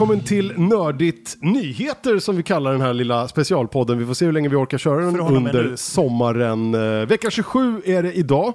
välkommen till Nördigt Nyheter som vi kallar den här lilla specialpodden. Vi får se hur länge vi orkar köra den under sommaren. Eh, Vecka 27 är det idag.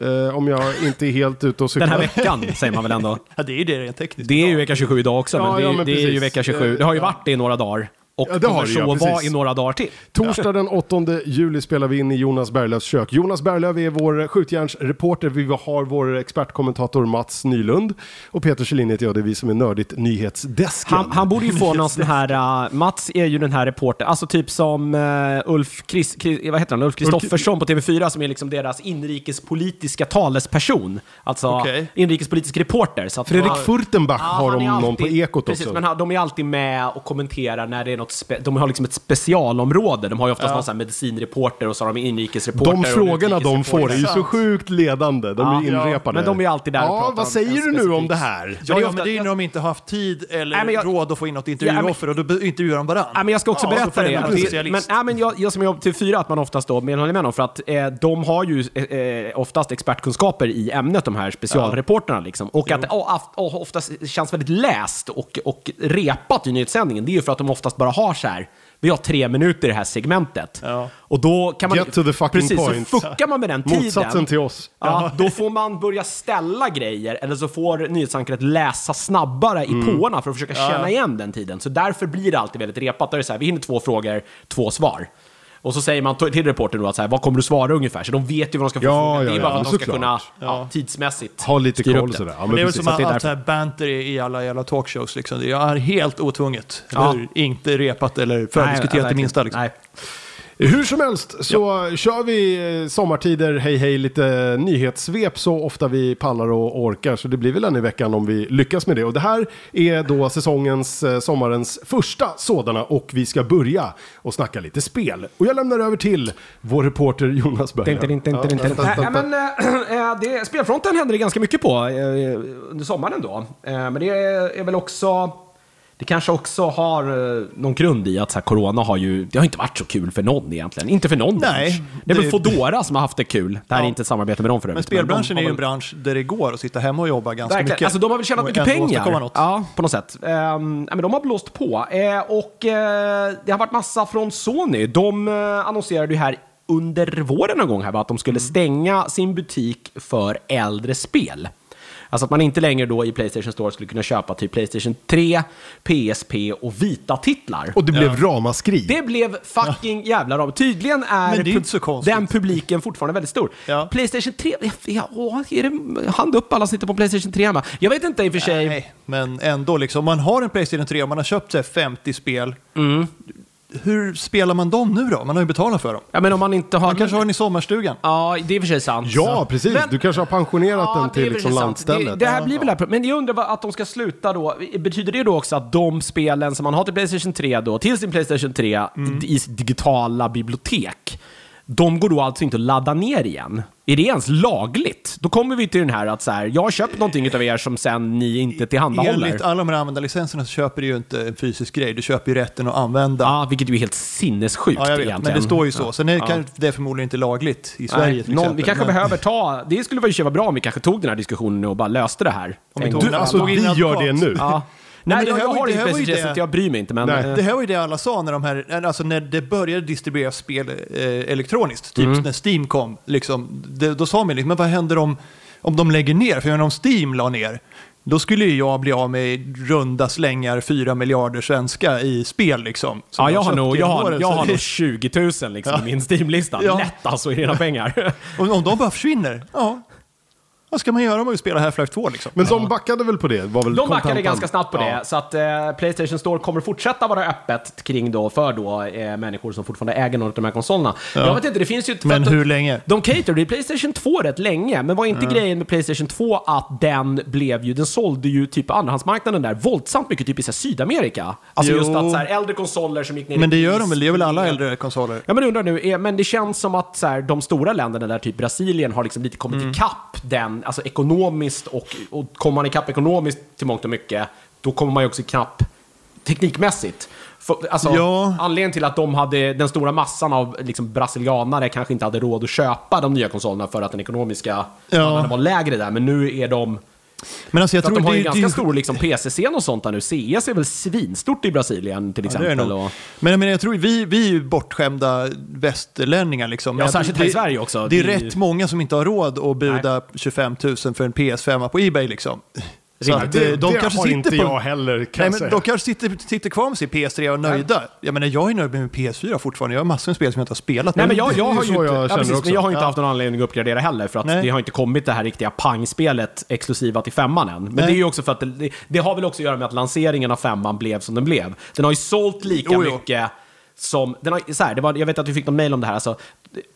Eh, om jag inte är helt ute och cyklar. Den här veckan, säger man väl ändå. Ja, det är ju det rent tekniskt. Det är ju vecka 27 idag också, Ja, men det, ja, men det är ju vecka 27. Det har ju Ja. varit det i några dagar. Och Ja, det kommer så vara i några dagar till. Torsdag den 8 juli spelar vi in i Jonas Berglöfs kök. Jonas Berglöf är vår skjutjärnsreporter. Vi har vår expertkommentator Mats Nylund. Och Peter Kjellin heter jag, det är vi som är Nördigt Nyhetsdesken. Han, han borde ju få någon sån här... uh, Mats är ju den här reporter, alltså typ som uh, Ulf, Chris, Chris, vad heter han? Ulf Kristoffersson på TV4 som är liksom deras inrikespolitiska talesperson. Alltså Okej. inrikespolitisk reporter. Så Fredrik Furtenbach Ja, har de någon alltid- på Ekot precis, också. men han- de är alltid med och kommenterar när det är något... Spe, de har liksom ett specialområde. De har ju oftast någon sån här medicinreporter och så har de inrikesreporter. De och frågorna de får är ju så sjukt ledande. De är ju Ja, inrepade. men de är alltid där och Ja, pratar vad säger du nu om det här? Ja, det är ja, ofta- men det är ju när de inte har haft tid eller Nej, jag- råd att få in något Ja, intervjuoffer men- och då intervjuar de varandra. Ja, men jag ska också Ja, så berätta det. men, ja, men jag, jag som jobbar till fyra, att man oftast då, men håller med om, för att eh, de har ju eh, eh, oftast expertkunskaper i ämnet, de här specialreporterna. Liksom. Och att det oh, oftast känns väldigt läst och, och repat i nyhetssändningen, det är ju för att de oftast bara har så här, vi har tre minuter i det här segmentet. Ja. Och då kan man... Get to the fucking precis, point. så fuckar man med den tiden. Motsatsen till oss. Ja, då får man börja ställa grejer, eller så får nyhetsankaret läsa snabbare i Mm. påarna för att försöka känna igen den tiden. Så därför blir det alltid väldigt repat. Då är det så här, vi hinner två frågor, två svar. Och så säger man till reportern då att så här, vad kommer du svara ungefär? Så de vet ju vad de ska få Ja, fråga. ja, Det är bara för att de ska såklart. kunna ja, tidsmässigt Ha lite koll det. sådär. Ja, Men det är väl som att det allt så här banter i alla jävla talkshows. Liksom. Det är helt otvunget. Inte repat eller fördiskuterat det minsta. Liksom. Nej. Hur som helst så kör vi eh, sommartider, hej hej, lite nyhetssvep så ofta vi pallar och orkar. Så det blir väl en i veckan om vi lyckas med det. Och det här är då säsongens, eh, sommarens första sådana och vi ska börja och snacka lite spel. Och jag lämnar över till vår reporter Jonas Berg. Ja, äh, det, spelfronten händer det ganska mycket på under sommaren då. Men det är väl också... Det kanske också har äh, någon grund i att så här, corona har ju... Det har inte varit så kul för någon egentligen. Inte för någon Nej, bransch. Det är väl Foodora som har haft det kul. Det här är Ja. inte ett samarbete med dem för Men övrigt. spelbranschen de är ju en bransch där det går att sitta hemma och jobba ganska Verkligen. mycket. Alltså de har väl tjänat mycket pengar. Ja, på något sätt. Ja, men de har blåst på. Eh, och eh, det har varit massa från Sony. De eh, annonserade ju här under våren någon gång här, va, att de skulle stänga sin butik för äldre spel. Alltså att man inte längre då i Playstation Store skulle kunna köpa typ Playstation 3, PSP och Vita-titlar. Och det blev ramaskri. Det blev fucking jävla ram. Tydligen är, Men det är pu- inte så konstigt. den publiken fortfarande väldigt stor. Ja. Playstation 3, ja, åh, är det hand upp alla som sitter på Playstation 3 hemma? Jag vet inte i och för sig. Nej, men ändå liksom. Om man har en Playstation 3 och man har köpt så här, 50 spel. Hur spelar man dem nu då? Man har ju betalat för dem. Ja, men om man inte har... Man kanske har den i sommarstugan. Ja, det är för sig sant. Ja, precis. Men- du kanske har pensionerat Ja, den till liksom landstället. Det, det här blir väl här, men jag undrar vad, att de ska sluta då. Betyder det då också att de spelen som man har till Playstation 3 då, till sin Playstation 3 Mm. i, i sitt digitala bibliotek, de går då alltså inte att ladda ner igen? Är det ens lagligt? Då kommer vi till den här att så här, jag har köpt någonting av er som sen ni inte tillhandahåller. Enligt alla de här användarlicenserna så köper du ju inte en fysisk grej. Du köper ju rätten att använda. Ja, vilket ju är helt sinnessjukt Ja, jag vet. egentligen. Men det står ju så. Sen är Ja. kan det förmodligen inte lagligt i Sverige Nej, till någon, exempel. vi kanske men- behöver ta, det skulle vara bra om vi kanske tog den här diskussionen och bara löste det här. Om vi tog Du, alltså, vi gör det nu. Ja. Nej, jag, jag ju- har det inte så jag bryr mig inte. Men, Nej. eh, Det här var ju det alla sa när, de här, alltså när det började distribueras spel eh, elektroniskt. Typ Mm. när Steam kom. Liksom, det, då sa man liksom, men vad händer om, om de lägger ner? För jag menar, om Steam la ner, då skulle ju jag bli av med runda slängar 4 miljarder svenska i spel liksom. som ja, jag har nog, jag har, åren. jag har nog 20 000 liksom, i min Steam-lista. Ja. Lätt alltså i rena pengar. om, om de bara försvinner, ja. Vad ska man göra om man vill spela Half-Life 2 liksom? Men de backade väl på det? Var väl De backade ganska snabbt på det, Ja. så att eh, Playstation Store kommer fortsätta vara öppet kring då, för då, eh, människor som fortfarande äger någon av de här konsolerna. Jag vet inte, det finns ju... för Men att de- hur länge? De caterade ju Playstation 2 rätt länge, men var inte grejen med Playstation 2 att den blev ju, den sålde ju typ andrahandsmarknaden där våldsamt mycket typ i så här Sydamerika. Alltså Jo. just att så här, äldre konsoler som gick ner Men det gör de väl? Det gör väl alla äldre konsoler? Ja men undrar nu, är, men det känns som att så här, de stora länderna där, typ Brasilien, har liksom lite kommit Mm. ikapp den, alltså ekonomiskt och, och kommer man ikapp ekonomiskt till mångt och mycket, då kommer man ju också ikapp teknikmässigt. För, alltså, Ja. Anledningen till att de hade, den stora massan av liksom, brasilianare kanske inte hade råd att köpa de nya konsolerna för att den ekonomiska standarden var lägre där, men nu är de Men alltså jag att tror de har ju en ganska det- stor liksom, PC-scen och sånt där nu. CS är väl svinstort i Brasilien till exempel. och... Men jag, menar, jag tror vi, vi är ju bortskämda västlänningar. Liksom. Ja, jag särskilt här i Sverige också. Det är är- rätt många som inte har råd att buda 25 000 för en PS5 på Ebay. Liksom. Så att, det, eh, de det kanske har sitter inte på... jag heller kan Nej, men säga. de kanske sitter, sitter kvar med sin PS3 och är nöjda. Jag menar, jag är nöjd med min PS4 fortfarande. Jag har massor med spel som jag inte har spelat. Nej, men jag, det jag har ju inte, jag ja, precis, men jag har inte Ja. haft någon anledning att uppgradera heller för att Nej. det har inte kommit det här riktiga pangspelet exklusiva till femman än. Men Nej. det är ju också för att det, det, det har väl också att göra med att lanseringen av femman blev som den blev. Den har ju sålt lika Jo, jo. mycket som, den har, så här, det var, jag vet att du fick någon mail om det här, alltså,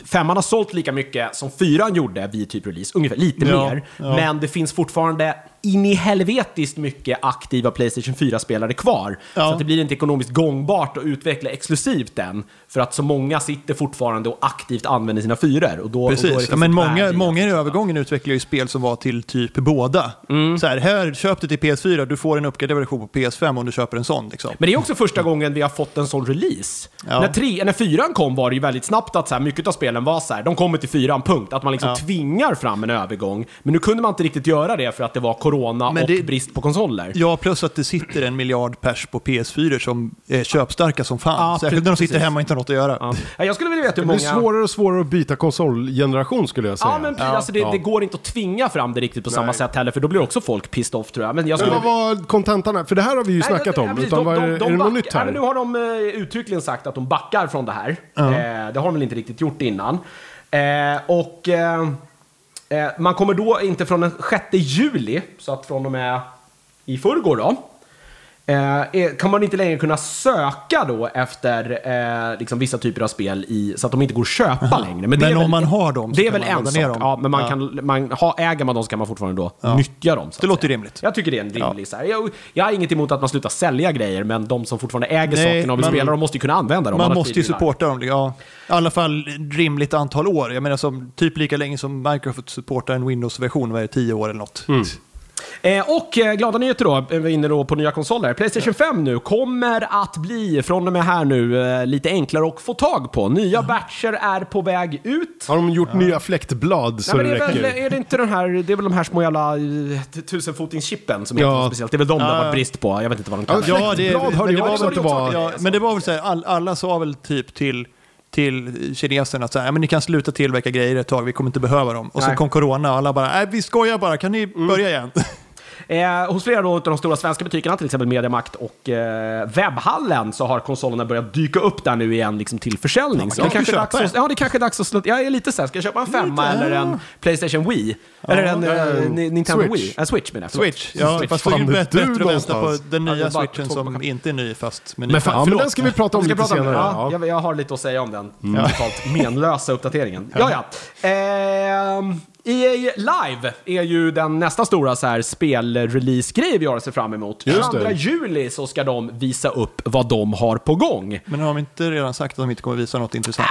femman har sålt lika mycket som fyran gjorde vid typ release, ungefär, lite Ja, mer. ja. Men det finns fortfarande in i helvetiskt mycket aktiva Playstation 4-spelare kvar. Ja. Så det blir inte ekonomiskt gångbart att utveckla exklusivt än. För att så många sitter fortfarande och aktivt använder sina fyror. Och då, och då Precis, det ja, men många, många i övergången utvecklar ju spel som var till typ båda. Mm. Så här, här, köp det till PS4, du får en uppgraderad version på PS5 om du köper en sån. Liksom. Men det är också första gången vi har fått en sån release. Ja. När, tre, när fyran kom var det ju väldigt snabbt att så här, mycket av spelen var så här, de kommer till fyran, punkt. Att man liksom Ja. tvingar fram en övergång. Men nu kunde man inte riktigt göra det för att det var corona Men och det- brist på konsoler. Ja, plus att det sitter en miljard pers på PS4 som är köpstarka som fan. Ja, Särskilt när de sitter precis. hemma och inte har något att göra. Ja. Ja, Jag skulle vilja veta hur Det många... blir svårare och svårare att byta konsolgeneration skulle jag säga. Ja, men Alltså, det, Ja. det går inte att tvinga fram det riktigt på samma Nej. sätt heller, för då blir också folk pissed off tror jag. Men jag Men skulle... vad var kontentan här? För det här har vi ju Nej, snackat om. ja, precis. utan De- vad är, de- de är det något nytt här? men nu har de eh, uttryckligen sagt att de backar från det här. Eh, det har de väl inte riktigt gjort innan. Eh, och eh, Eh, man kommer då inte från den 6 juli, så att från och med i förrgår då, eh, är- kan man inte längre kunna söka då efter eh, liksom vissa typer av spel i, så att de inte går att köpa längre. det är Men om väl- man har dem Det är väl en sak. Ja, men man Ja. kan, man, ha, äger man dem så kan man fortfarande då nyttja dem. så Det låter säga. rimligt. Jag tycker det är en rimlig här. Jag, jag har inget emot att man slutar sälja grejer, men de som fortfarande äger Nej, sakerna och vill spela dem måste ju kunna använda dem. Man måste ju supporta dem. Ja, I alla fall rimligt antal år. Jag menar som, typ lika länge som Microsoft supportar en Windows-version, vad är det, 10 år eller något. Eh, och eh, glada nyheter då, är vi inne då på nya konsoler. Playstation 5 nu kommer att bli, från och med här nu, eh, lite enklare att få tag på. Nya batcher är på väg ut. Har de gjort nya fläktblad så Nej, men det det, är räcker? väl, är det inte den här, det är väl de här små jävla tusenfotingschippen som heter Ja. något speciellt. Det är väl de det har varit brist på. Jag vet inte vad de kallar det. ja, Fläktblad hörde men jag också att det var- Ja, men det var väl så här, all, alla sa väl typ till, till kineserna att här, ja, men ni kan sluta tillverka grejer ett tag, vi kommer inte behöva dem. Och Nej. så kom corona och alla bara, nej vi skojar bara, kan ni börja igen? Eh, hos flera då, av de stora svenska butikerna, till exempel Mediamarkt och eh, Webbhallen, så har konsolerna börjat dyka upp där nu igen liksom, till försäljning. så det, kan kanske dags att, ja, det kanske är dags att slå... Jag är lite såhär, ska jag köpa en femma Lite, eller ja. en Playstation Wii? eller en ja, ja, eh, Ni- Nintendo Switch. Wii? En Switch menar jag. förlåt. Switch, ja, Switch. fast det är bättre, att vänta på den Ja, nya switchen som inte är ny fast med ny Men fan, Förlåt. den ska vi prata om lite prata om senare. Ja. Ja, jag, jag har lite att säga om den. Mm. Totalt menlösa uppdateringen. Ja, ja. Ehm, EA Live är ju den nästa stora så här spelrelease-grej vi har att se fram emot. Just 22 det. juli så ska de visa upp vad de har på gång. Men har de inte redan sagt att de inte kommer visa något intressant?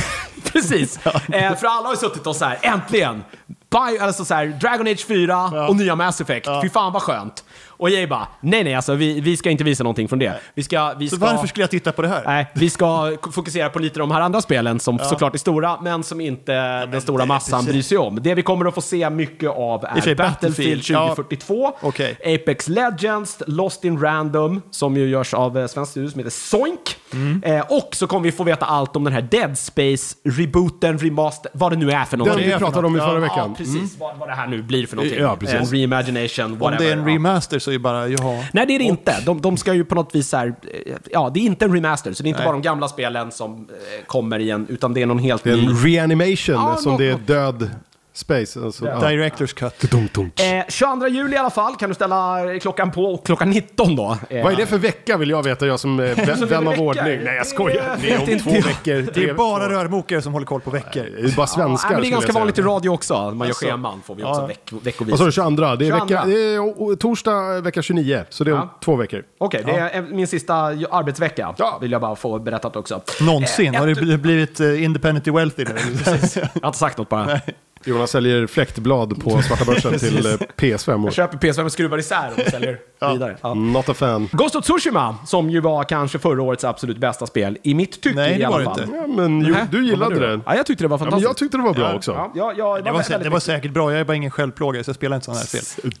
Precis. Eh, för alla har ju suttit och så här, äntligen! Bio, alltså så här, Dragon Age 4 och nya Mass Effect. Fy fan vad skönt. Och jag bara, nej nej alltså vi, vi ska inte visa någonting från det. Vi ska... Vi Så ska varför skulle jag titta på det här? Nej, vi ska fokusera på lite de här andra spelen som såklart är stora, men som inte den stora massan precis. bryr sig om. Det vi kommer att få se mycket av är Battlefield Battlefield, ja. 2042, Okej. Apex Legends, Lost in Random, som ju görs av eh, svensk studio som heter Soink. Mm. Eh, och så kommer vi få veta allt om den här Dead Space-rebooten, remaster, vad det nu är för Den någonting. vi är för pratade om i förra Ja, veckan. precis. Vad, vad det här nu blir för någonting. Ja, precis. En reimagination, Om whatever. det är en Ja. remaster så är det bara, jaha. Nej, det är det inte. De, de ska ju på något vis så här, eh, ja, det är inte en remaster, så det är inte Nej. bara de gamla spelen som eh, kommer igen, utan det är någon helt Det är ny. en reanimation Ja, som nå- det är död space. Alltså, ja. Directors cut. Eh, 22 juli i alla fall kan du ställa klockan på klockan 19 då. Eh, Vad är det för vecka vill jag veta, jag som eh, vän vän av ordning. Nej, jag skojar. Det är om två veckor. Det är bara rörmokare som håller koll på veckor. Det är bara svenskar. Ja, men det är ganska vanligt i radio också. Man gör Alltså, scheman får vi också ja. veck, veckovis. Vad sa du, 22? Det är, 22. vecka, det är torsdag vecka 29, så det är om Ja. två veckor. Okej, det är min sista arbetsvecka. Ja. Vill jag bara få berättat också. Någonsin. Eh, Har du blivit independently wealthy nu? Jag har inte sagt något bara. Jonas säljer fläktblad på svarta börsen till eh, PS5. Jag Och, köper PS5 och skruvar isär och säljer vidare. Ja. not a fan. Ghost of Tsushima, som ju var kanske förra årets absolut bästa spel, i mitt tycke Nej, det i alla var det fall. inte. Ja, men jo, du gillade var det. Ja, jag tyckte det var Ja, fantastiskt. jag tyckte det var bra Ja. också. Ja, ja, ja, Det var, sä- det var säkert bra, jag är bara ingen självplågare så jag spelar inte sådana här spel.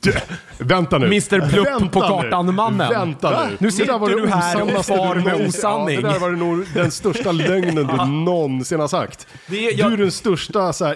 Du, vänta nu. Mr. Plupp Vänta på kartan-mannen. Vänta Va? nu. Nu Det sitter var det du här och far med osanning. Ja, det där var det nog den största lögnen du någonsin har sagt. Det är- jag- Du är den största så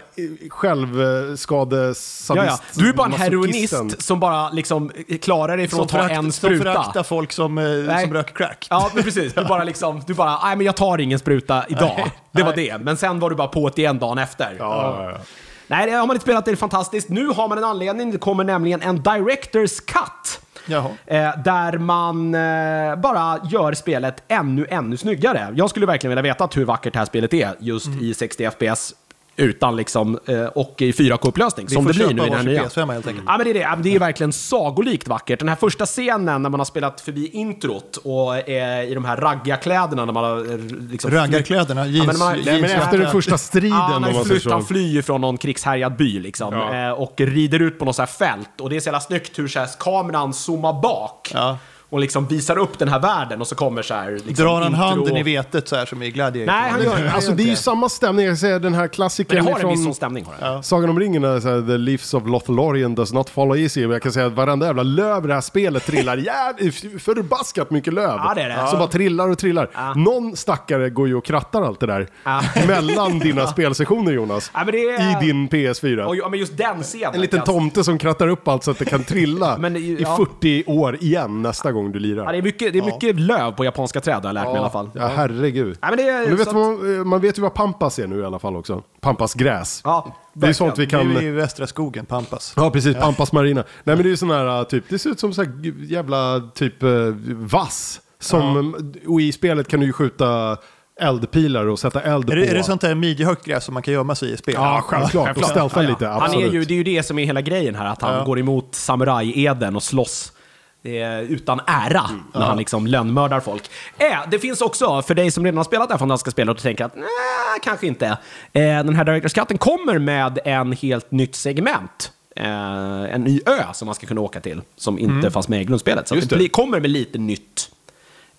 självskadesadist. Ja, ja. Du är bara en heroinist som bara liksom klarar dig från Som, att ta förakt, en som spruta. föraktar folk som, eh, som röker crack. Ja, men precis. Du bara liksom, du bara, nej men jag tar ingen spruta idag. Nej. Det var Nej. det. Men sen var du bara på det igen dagen efter. Ja, ja, ja. Nej, det har man inte spelat, det är fantastiskt. Nu har man en anledning, det kommer nämligen en Directors Cut. Jaha. Eh, där man eh, bara gör spelet ännu, ännu snyggare. Jag skulle verkligen vilja veta hur vackert det här spelet är just Mm. i 60 FPS utan liksom, eh, och i 4K-upplösning, Vi som får det blir köpa nu i den här nya. PS5 helt enkelt. Ja, men det är det. Ja, men Det är verkligen sagolikt vackert. Den här första scenen när man har spelat förbi introt och är i de här raggiga kläderna när man har eh, liksom... Raggarkläderna, Ja, jeans, men man- jeans Nej, men efter den första striden, Ja, om han, man säger flyr från någon krigshärjad by liksom, Ja. eh, och rider ut på något så här fält. Och det är så jävla snyggt hur så här, kameran zoomar bak Ja. Och liksom visar upp den här världen och så kommer så här... Liksom, Drar han intro- handen i vetet så här som i Gladiator? Nej, han gör, han Alltså det är ju samma stämning, jag säger den här Men det klassikern har en viss sån från stämning. Har det. Sagan om ringen, är så här, The Leaves of Lothlorien does not follow easy. Men jag kan säga att varenda jävla löv i det här spelet trillar jävligt förbaskat mycket löv. Ja, det är det. Som bara trillar och trillar. Någon stackare går ju och krattar allt det där. Ja. Mellan dina spelsessioner Jonas. Ja, men det är- I din PS4. Och, ja, men just den scenen. En liten tomte som krattar upp allt så att det kan trilla Men det- i ja. 40 år igen nästa gång du Ja, lirar. det är mycket, det är mycket löv på japanska träd har jag lärt mig i alla fall. Ja, herregud. Ja, men det är, nu vet så man, man vet ju vad pampas är nu i alla fall också. Pampas gräs. Ja, det är sånt vi Det är kan... ju i västra skogen, Pampas. Ja, precis. Pampas marina. Nej, men det är ju sån här typ, det ser ut som så här g- jävla typ eh, vass. Som, Och i spelet kan du ju skjuta eldpilar och sätta eld Är på. det, är det sånt där midjehögt gräs som man kan gömma sig i spel? Ja, självklart. Och stealtha lite, Han absolut. är ju, det är ju det som är hela grejen här, att han Ja. går emot samurajeden och slåss eh, utan ära när han liksom lönnmördar folk. Eh, det finns också, för dig som redan har spelat det här fantastiska spelet och tänker att nej, kanske inte. Eh, den här Directors Cutten kommer med en helt nytt segment. Eh, en ny ö som man ska kunna åka till, som inte fanns med i grundspelet. Så Just det det. kommer med lite nytt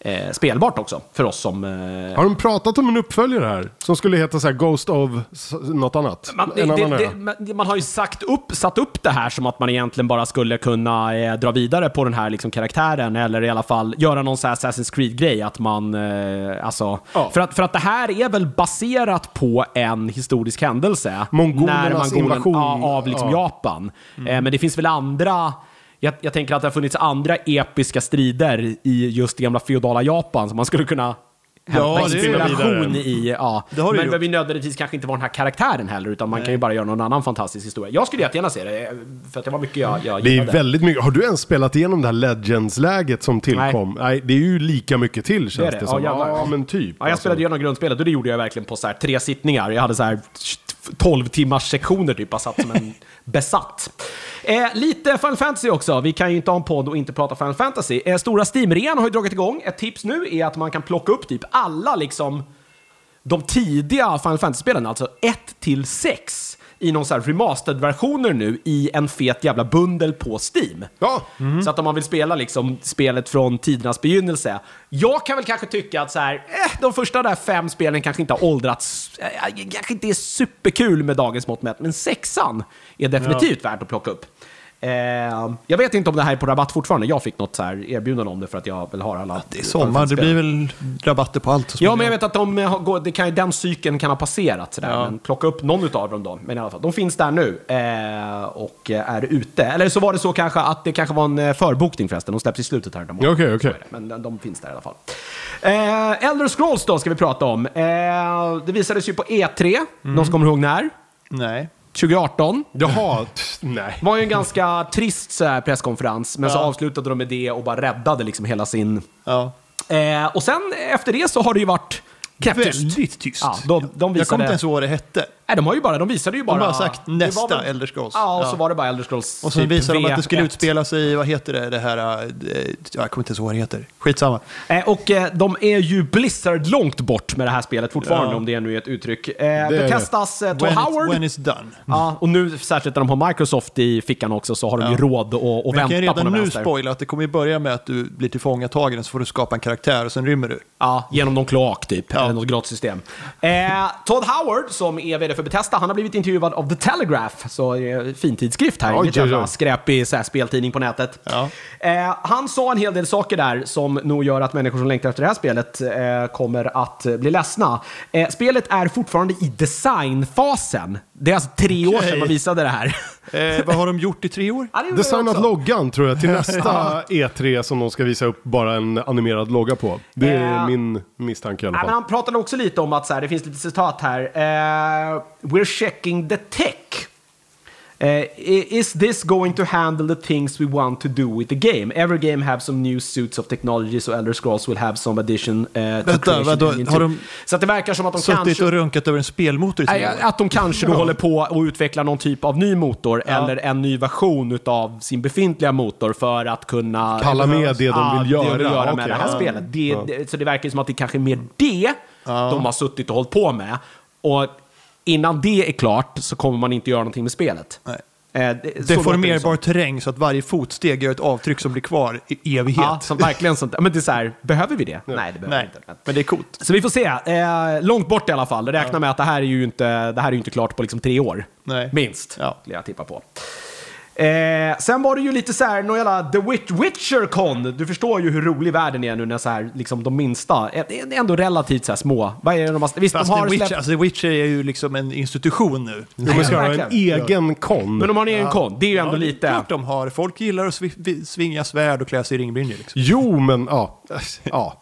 eh, spelbart också, för oss som... Eh, Har de pratat om en uppföljare här? Som skulle heta så här Ghost of något annat? Man, det, det, det, man- man har ju sagt upp, satt upp det här som att man egentligen bara skulle kunna eh, dra vidare på den här liksom, karaktären eller i alla fall göra någon så här Assassin's Creed-grej. Att man, eh, alltså, Ja. för, att, för att det här är väl baserat på en historisk händelse. Mongolernas invasion. ja, av liksom Ja. Japan. Eh, men det finns väl andra jag, jag tänker att det har funnits andra episka strider i just det gamla feodala Japan som man skulle kunna hämta Ja, inspiration i. Ja. Det har men vi nödvändigtvis kanske inte var den här karaktären heller, utan man kan ju bara göra någon annan fantastisk historia. Jag skulle jättegärna se det, för att det var mycket jag, jag Det är väldigt mycket. Har du ens spelat igenom det här Legends-läget som tillkom? Nej. det är ju lika mycket till känns det, det. som. Ja. Ja, men typ. Ja, jag alltså. spelade igenom grundspelet och det gjorde jag verkligen på så här tre sittningar. Jag hade så här 12 timmars sektioner typ, bara satt som en besatt. Eh, lite Final Fantasy också. Vi kan ju inte ha en podd och inte prata Final Fantasy. Eh, stora Steam-rean har ju dragit igång. Ett tips nu är att man kan plocka upp typ alla liksom de tidiga Final Fantasy-spelen, alltså 1 till 6 i någon sån här remastered-versioner nu i en fet jävla bundel på Steam. Ja, Så att om man vill spela liksom spelet från tidernas begynnelse. Jag kan väl kanske tycka att så här, eh, de första där fem spelen kanske inte har åldrats, eh, kanske inte är superkul med dagens mått mätt, men sexan är definitivt värt att plocka upp. Eh, jag vet inte om det här är på rabatt fortfarande. Jag fick något så här erbjudande om det för att jag väl har alla... Det är sommar, det blir väl rabatter på allt. Ja, men jag vet att de har, det kan, den cykeln kan ha passerat. Sådär, Ja. Men plocka upp någon av dem då. Men i alla fall, de finns där nu eh, och är ute. Eller så var det så kanske att det kanske var en eh, förbokning förresten. De släpps i slutet här. Okej, okej. Är det. Men de, finns där i alla fall. Eh, Elder Scrolls då ska vi prata om. Det visades ju på E3. Någon som kommer ihåg när? Nej. 2018. Jaha, nej. Det var ju en ganska trist så här, presskonferens, men så Ja. avslutade de med det och bara räddade liksom hela sin Ja. Eh, och sen efter det så har det ju varit Knäpptyst. Väldigt tyst. Ja, de, de Jag kommer visade... inte ens ihåg vad det hette. Nej, de har ju bara, de visade ju bara... har bara sagt nästa väl- Elder Scrolls. Ja, och så var det bara Elder Scrolls Och så typ visade de att det skulle V1. utspela sig i, vad heter det, det här, eh, jag kommer inte ens ihåg vad det heter. Skitsamma. Eh, och eh, de är ju Blizzard långt bort med det här spelet fortfarande, Ja. om det nu är ett uttryck. Eh, det det. testas eh, Todd When, Howard. it's, when it's done. Ja, och nu särskilt när de har Microsoft i fickan också så har de ju Ja. råd att att Men jag kan vänta ju på redan nu spoila att det kommer ju börja med att du blir tillfångatagen så får du skapa en karaktär och sen rymmer du. Ja, genom någon kloak typ, Ja. Eller något gratissystem. Eh, Todd Howard, som är vd för Bethesda, han har blivit intervjuad av The Telegraph, så eh, fin tidskrift här, inget jävla skräpig så här, speltidning på nätet. Ja. Eh, han sa en hel del saker där som nog gör att människor som längtar efter det här spelet eh, kommer att bli ledsna. Eh, spelet är fortfarande i designfasen. Det är alltså tre år sedan man visade det här. Eh, vad har de gjort i tre år? Ja, Designat loggan tror jag till nästa E3 som de ska visa upp bara en animerad logga på. Det är Eh. min misstanke i alla Ja, men fall. han pratade också lite om att så här, det finns lite citat här. Eh, We're checking the tech. Eh, i- is this going to handle the things we want to do with the game? Every game have some new suits of technology, so Elder Scrolls will have some addition uh, to Vänta, vadå, har de Så att det verkar som att de Suttit kanske... och runkat över en spelmotor i år? Att de kanske då håller på att utveckla någon typ av ny motor Ja. eller en ny version av sin befintliga motor för att kunna... Palla med det de vill det de göra. vill göra med Okej, det här ja. spelet. Det, så det verkar som att det kanske är mer det de har suttit och hållit på med. Och innan det är klart så kommer man inte göra någonting med spelet. Nej. Eh, det, Deformerbar terräng så att varje fotsteg gör ett avtryck som blir kvar i evighet. Ja, som verkligen sånt. Men det är så här, behöver vi det? Nej, det behöver Nej, vi inte. men det är coolt. Så vi får se. Eh, långt bort i alla fall. Räkna med att det här är ju inte, det här är ju inte klart på liksom tre år. Nej. Minst, Ja. skulle jag tippa på. Eh, sen var det ju lite så här, någon jävla The Wit Witcher Con. Du förstår ju hur rolig världen är nu när så här, liksom de minsta, eh, det är ändå relativt så här små. Vad är det de har, visst, Fast de har The, Witcher, släppt... alltså, The Witcher är ju liksom en institution nu. De ska ha en egen kon. Men de har en egen kon, det är ju ändå Ja, lite... klart de har. Folk gillar att vi- svinga svärd och klä sig i ringbrynjor. Liksom. Jo, men ja. ja.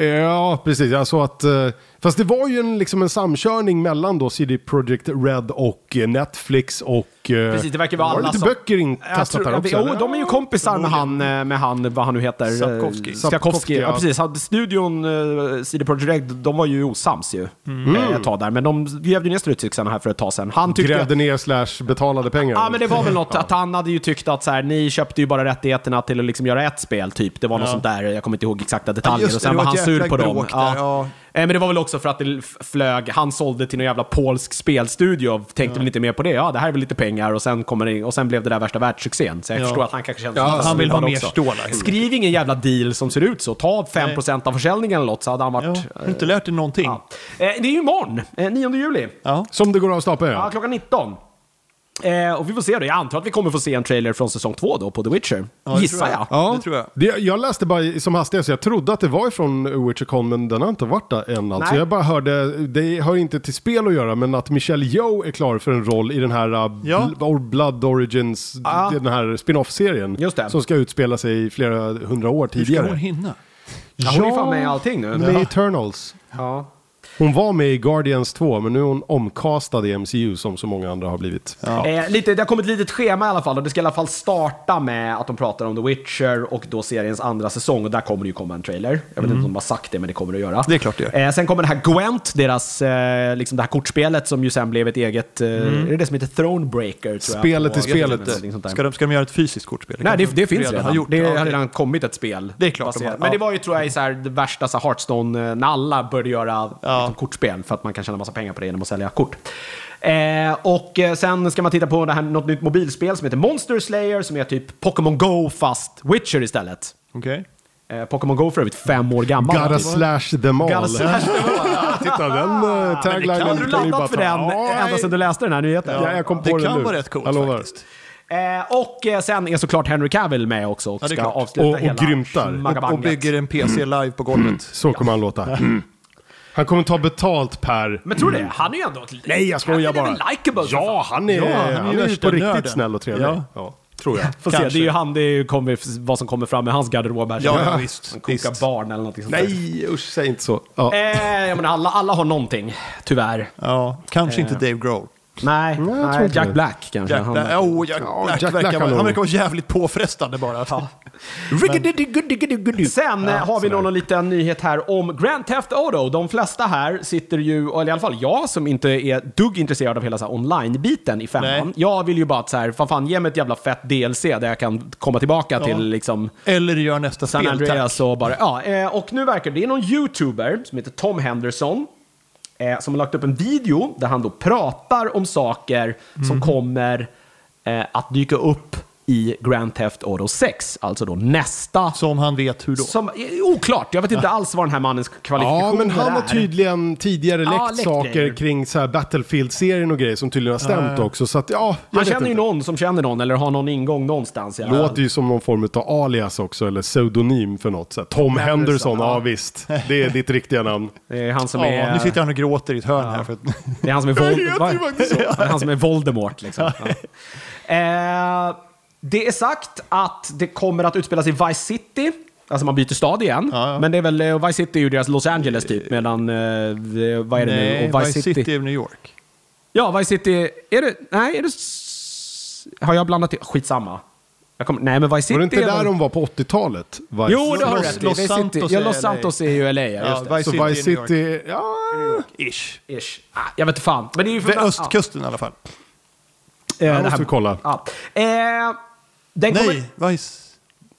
Ja, precis. Jag såg att... eh, Fast det var ju en, liksom en samkörning mellan då CD Projekt Red och eh, Netflix och... eh, Precis, det verkar vara var alla lite som- böcker inkastat tror, här också. jo, de är ju kompisar med han, eh, med han, vad han nu heter. eh, Sapkowski. Sapkowski, Sapkowski, ja. ja. precis. Han- Studion uh, CD Projekt Red, de var ju osams ju. Mm. eh, Ett tag där, men de grävde ner strutsyxan här för ett tag sedan. Han tyckte... Grävde ner slash betalade pengar. Ja, men det var väl något att han hade ju tyckt att så här, ni köpte ju bara rättigheterna till att liksom göra ett spel, typ. Det var något sånt där, jag kommer inte ihåg exakta detaljer. det, och sen det var var han sur på dem. där, ja. Eh, Men det var väl också för att det flög, han sålde till någon jävla polsk spelstudio, tänkte väl inte mer på det. Ja, det här är väl lite pengar och sen, kommer det, och sen blev det där värsta världssuccén. Så jag Ja. förstår att han kanske kände Ja, han vill ha mer stålar. Skriv ingen jävla deal som ser ut så. Ta 5% av försäljningen eller något så hade han Ja, varit... du inte lärt dig någonting? Ja. Eh, Det är ju imorgon, eh, 9 juli. Ja. Som det går av stapeln, Ja, ja. klockan 19. Eh, och vi får se då. Jag antar att vi kommer få se en trailer från säsong 2 då på The Witcher. det Gissar tror jag. jag. Ja, det tror jag. Det, jag läste bara som hastigast, jag trodde att det var ifrån WitcherCon, men den har inte varit där än. Alltså. Nej. Jag bara hörde, det har inte till spel att göra, men att Michelle Yeoh är klar för en roll i den här uh, Ja. Bl- Blood Origins, Ja. den här spin-off-serien. Som ska utspela sig i flera hundra år Hur ska tidigare. hon hinna? Ja, hon är fan med i allting nu. Med Eternals. Ja. Hon var med i Guardians 2, men nu är hon omcastad i MCU som så många andra har blivit. Eh, lite, det har kommit ett litet schema i alla fall och det ska i alla fall starta med att de pratar om The Witcher och då seriens andra säsong och där kommer det ju komma en trailer. Jag vet inte om de har sagt det men det kommer det att göra. Det är klart det gör. Eh, sen kommer det här Gwent, deras, eh, liksom det här kortspelet som ju sen blev ett eget, eh, är det det som heter Thronebreaker? Tror jag, Spelet på- i spelet. där. Ska de, ska de göra ett fysiskt kortspel? Nej, det, det finns redan redan. Gjort. det Ja, har redan kommit ett spel. Det är klart de har, Men ja. det var ju tror jag i så här, det värsta så här Hearthstone, eh, när alla började göra liksom, kortspel för att man kan tjäna massa pengar på det genom att sälja kort. Eh, och eh, sen ska man titta på det här, något nytt mobilspel som heter Monster Slayer som är typ Pokémon Go fast Witcher istället. Okej. Eh, Pokémon Go för övrigt fem år gammal. Gotta slash them all. Gotta slash them all. Titta, den uh, taglinen Hade du kan ni bara laddat för den Ja, ända sedan du läste den här nyheten? Ja, jag kom på Det det kan nu. vara rätt coolt faktiskt. Eh, och eh, sen är såklart Henry Cavill med också och Ja, ska klart. avsluta Och- och hela grymtar. Och, och schmagabanget. bygger en PC live på golvet. Så kommer han låta. Mm. Han kommer ta betalt per... Men tror du det? Han är ju ändå ett Nej, jag skojar Han är likeable? Ja, han är, Ja, han är han är på riktigt nörden. snäll och trevlig. Ja. Ja. tror jag. Får se, det är ju han, det är ju kommer, vad som kommer fram med hans garderob här. Ja, ja, visst, Han kokar visst. barn eller någonting sånt där. Nej, usch, säg inte så. Ja. Eh, jag menar, alla, alla har någonting, tyvärr. Ja, kanske inte Dave Grohl. Nej, nej Jack. Black kanske. Jack han, Black, oh, Jack Ja, Black Jack Black verkar, han verkar vara jävligt påfrestande bara. Ja. Sen eh, har vi någon liten nyhet här om Grand Theft Auto. De flesta här sitter ju, eller i alla fall jag som inte är dugg intresserad av hela så online-biten i femman. Nej. Jag vill ju bara att så här, fan, fan ge mig ett jävla fett DLC där jag kan komma tillbaka till liksom Eller gör nästa San spel, Andreas tack. och bara, ja. eh, Och nu verkar det, det är någon YouTuber som heter Tom Henderson. Eh, som har lagt upp en video där han då pratar om saker som kommer eh, att dyka upp i Grand Theft Auto 6. Alltså då nästa Som han vet hur då. som, eh, oklart, jag vet inte alls vad den här mannens kvalifikationer Ja, men han har är. tydligen tidigare läckt Ja, läckt saker grejer. kring så här Battlefield-serien och grejer som tydligen har stämt också. Så att, ja, jag Han känner ju inte. någon som känner någon, eller har någon ingång någonstans. fall. Låter ju som någon form av alias också, eller pseudonym för något. Så här, Tom Henderson, ja. ja. visst. Det är ditt riktiga namn. Det är han som Ja, är... nu sitter han och gråter i ett hörn här. För att, Det är han som är, Vol- va? Det är han som är Voldemort. Liksom. Ja. Eh, det är sagt att det kommer att utspelas i Vice City. Alltså man byter stad igen. Ja, ja. Men det är väl, eh, Vice City är ju deras Los Angeles typ. Medan, eh, det- vad är det nej, nu? Och Vice City är New York. Ja, Vice City. Är det, nej, är det... Har jag blandat det? Skitsamma. Jag kommer, nej, men Vice City Var det inte är där väl- de var på 80-talet? Vice? Jo, det har du Los- rätt i. Los Vice City- Santos Ja, är Los. Santos är ju LA. Ja, Ja, just det. Vice Så City Vice är New York. City, ja... Ish. Ish. Ah, jag vet inte fan. Men det är ju östkusten i alla fall. Eh, Det det måste här- vi kolla. Ja. Eh, den kommer, Nej, Vice...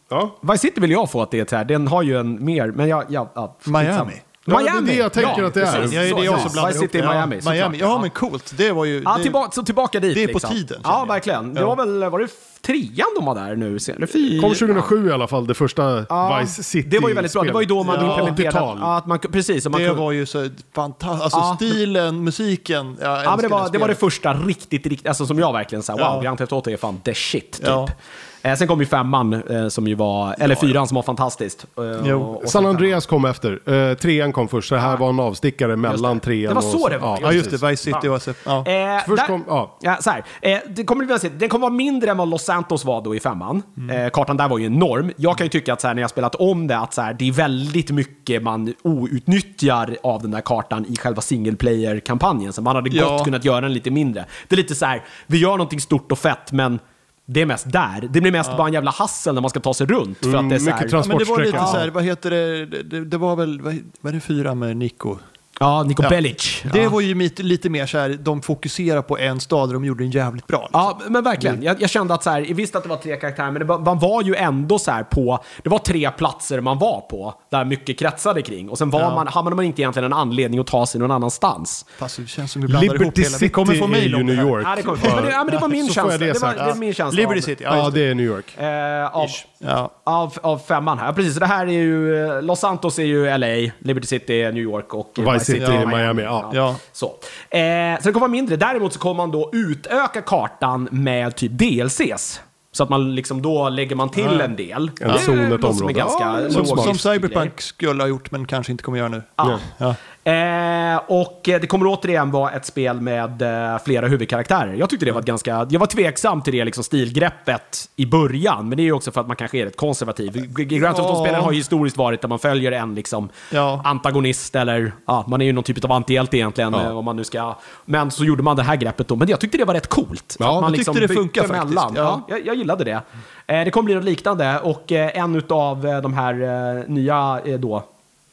Ja. Vice City vill jag få att det är så här. Den har ju en mer, men jag... Ja, ja. Miami. Ja, det är det jag tänker att det är. precis. Ja, det är jag Så, som blandar Vice City det. Miami, Ja, såklart. Miami. Ja, men coolt. Det var ju... Ja, det- tillbaka, så tillbaka dit. det är på liksom. tiden, Ja, verkligen. Det Ja. var väl, var det trean de var där nu? sen- Eller fyra? Kom 2007 i alla fall, det första Ja, Vice City Det var ju väldigt bra. Det var ju då man Ja, implementerade... 80-tal. Ja, att man, precis. Man Det kunde, var ju så fantastiskt. Alltså Ja. stilen, musiken. Ja, men det var, det var det första riktigt, riktigt, alltså som jag verkligen sa, wow, Ja. Grand Theft Auto är fan the shit, typ. Ja. Eh, sen kom ju femman, eh, som ju var, eller fyran som var fantastiskt. Eh, Jo. och- och San. Andreas kom efter. Uh, trean kom först, så det här var en avstickare mellan trean Det var och... så det var, Ja, just det. Vice City var... Ja. Eh, Först där, kom- ja. ja, så här, eh, det kommer den kommer vara mindre än vad Los Santos var då i femman. Mm. Eh, kartan där var ju enorm. Jag kan ju tycka att så här, när jag spelat om det, att så här, det är väldigt mycket man outnyttjar av den där kartan i själva single player-kampanjen. Så man hade Ja. gott kunnat göra den lite mindre. Det är lite så här, vi gör någonting stort och fett, men det är mest där. Det blir mest bara en jävla hassel när man ska ta sig runt. För att det är så mycket här, trans- Men det var lite så här, vad heter det, det, det, det var väl, vad, vad är det fyra med Nico? Ja, Nico Ja. Bellic. Det ja. var ju lite, lite mer så här, de fokuserar på en stad och de gjorde den jävligt bra. Liksom. Ja, men verkligen. Jag, jag kände att så här, jag visste att det var tre karaktärer, men det, var- man var ju ändå så här på... Det var tre platser man var på, där mycket kretsade kring. Och sen var Ja. man, hade man inte egentligen en anledning att ta sig någon annanstans. Fast det känns som vi blandar ihop Liberty hela. Vi City kommer få är mejl ju New. York. Ja, det, kom, men det, ja, men det var min känsla. det Det, var, det är min känsla. Liberty City, Ja, ja, det är New York. Eh, av, Ja. av, av femman här. Precis, så det här är ju... Los Santos är ju LA, Liberty City är New York och Vice City är Miami, ja. Ja. Så. Eh, så det kommer vara mindre. Däremot så kommer man då utöka kartan med typ DLCs. Så att man liksom då lägger man till en del. En zon, ett som område. ganska Ja, Som, som. Cyberpunk skulle ha gjort men kanske inte kommer göra nu. Ja. Ja. Eh, och det kommer återigen vara ett spel med eh, flera huvudkaraktärer. Jag tyckte det var ett ganska... Jag var tveksam till det liksom, stilgreppet i början, men det är ju också för att man kanske är rätt konservativ. Grand Theft Auto-spelen har ju historiskt varit där man följer en liksom, Ja. antagonist eller... Ja, man är ju någon typ av antihjälte egentligen. Ja. eh, Om man nu ska, men så gjorde man det här greppet då. Men jag tyckte det var rätt coolt. Ja, att man jag tyckte det bytte funkar faktiskt, ja. Ja, jag, jag gillade det. Eh, det kommer bli något liknande och en av de här nya då,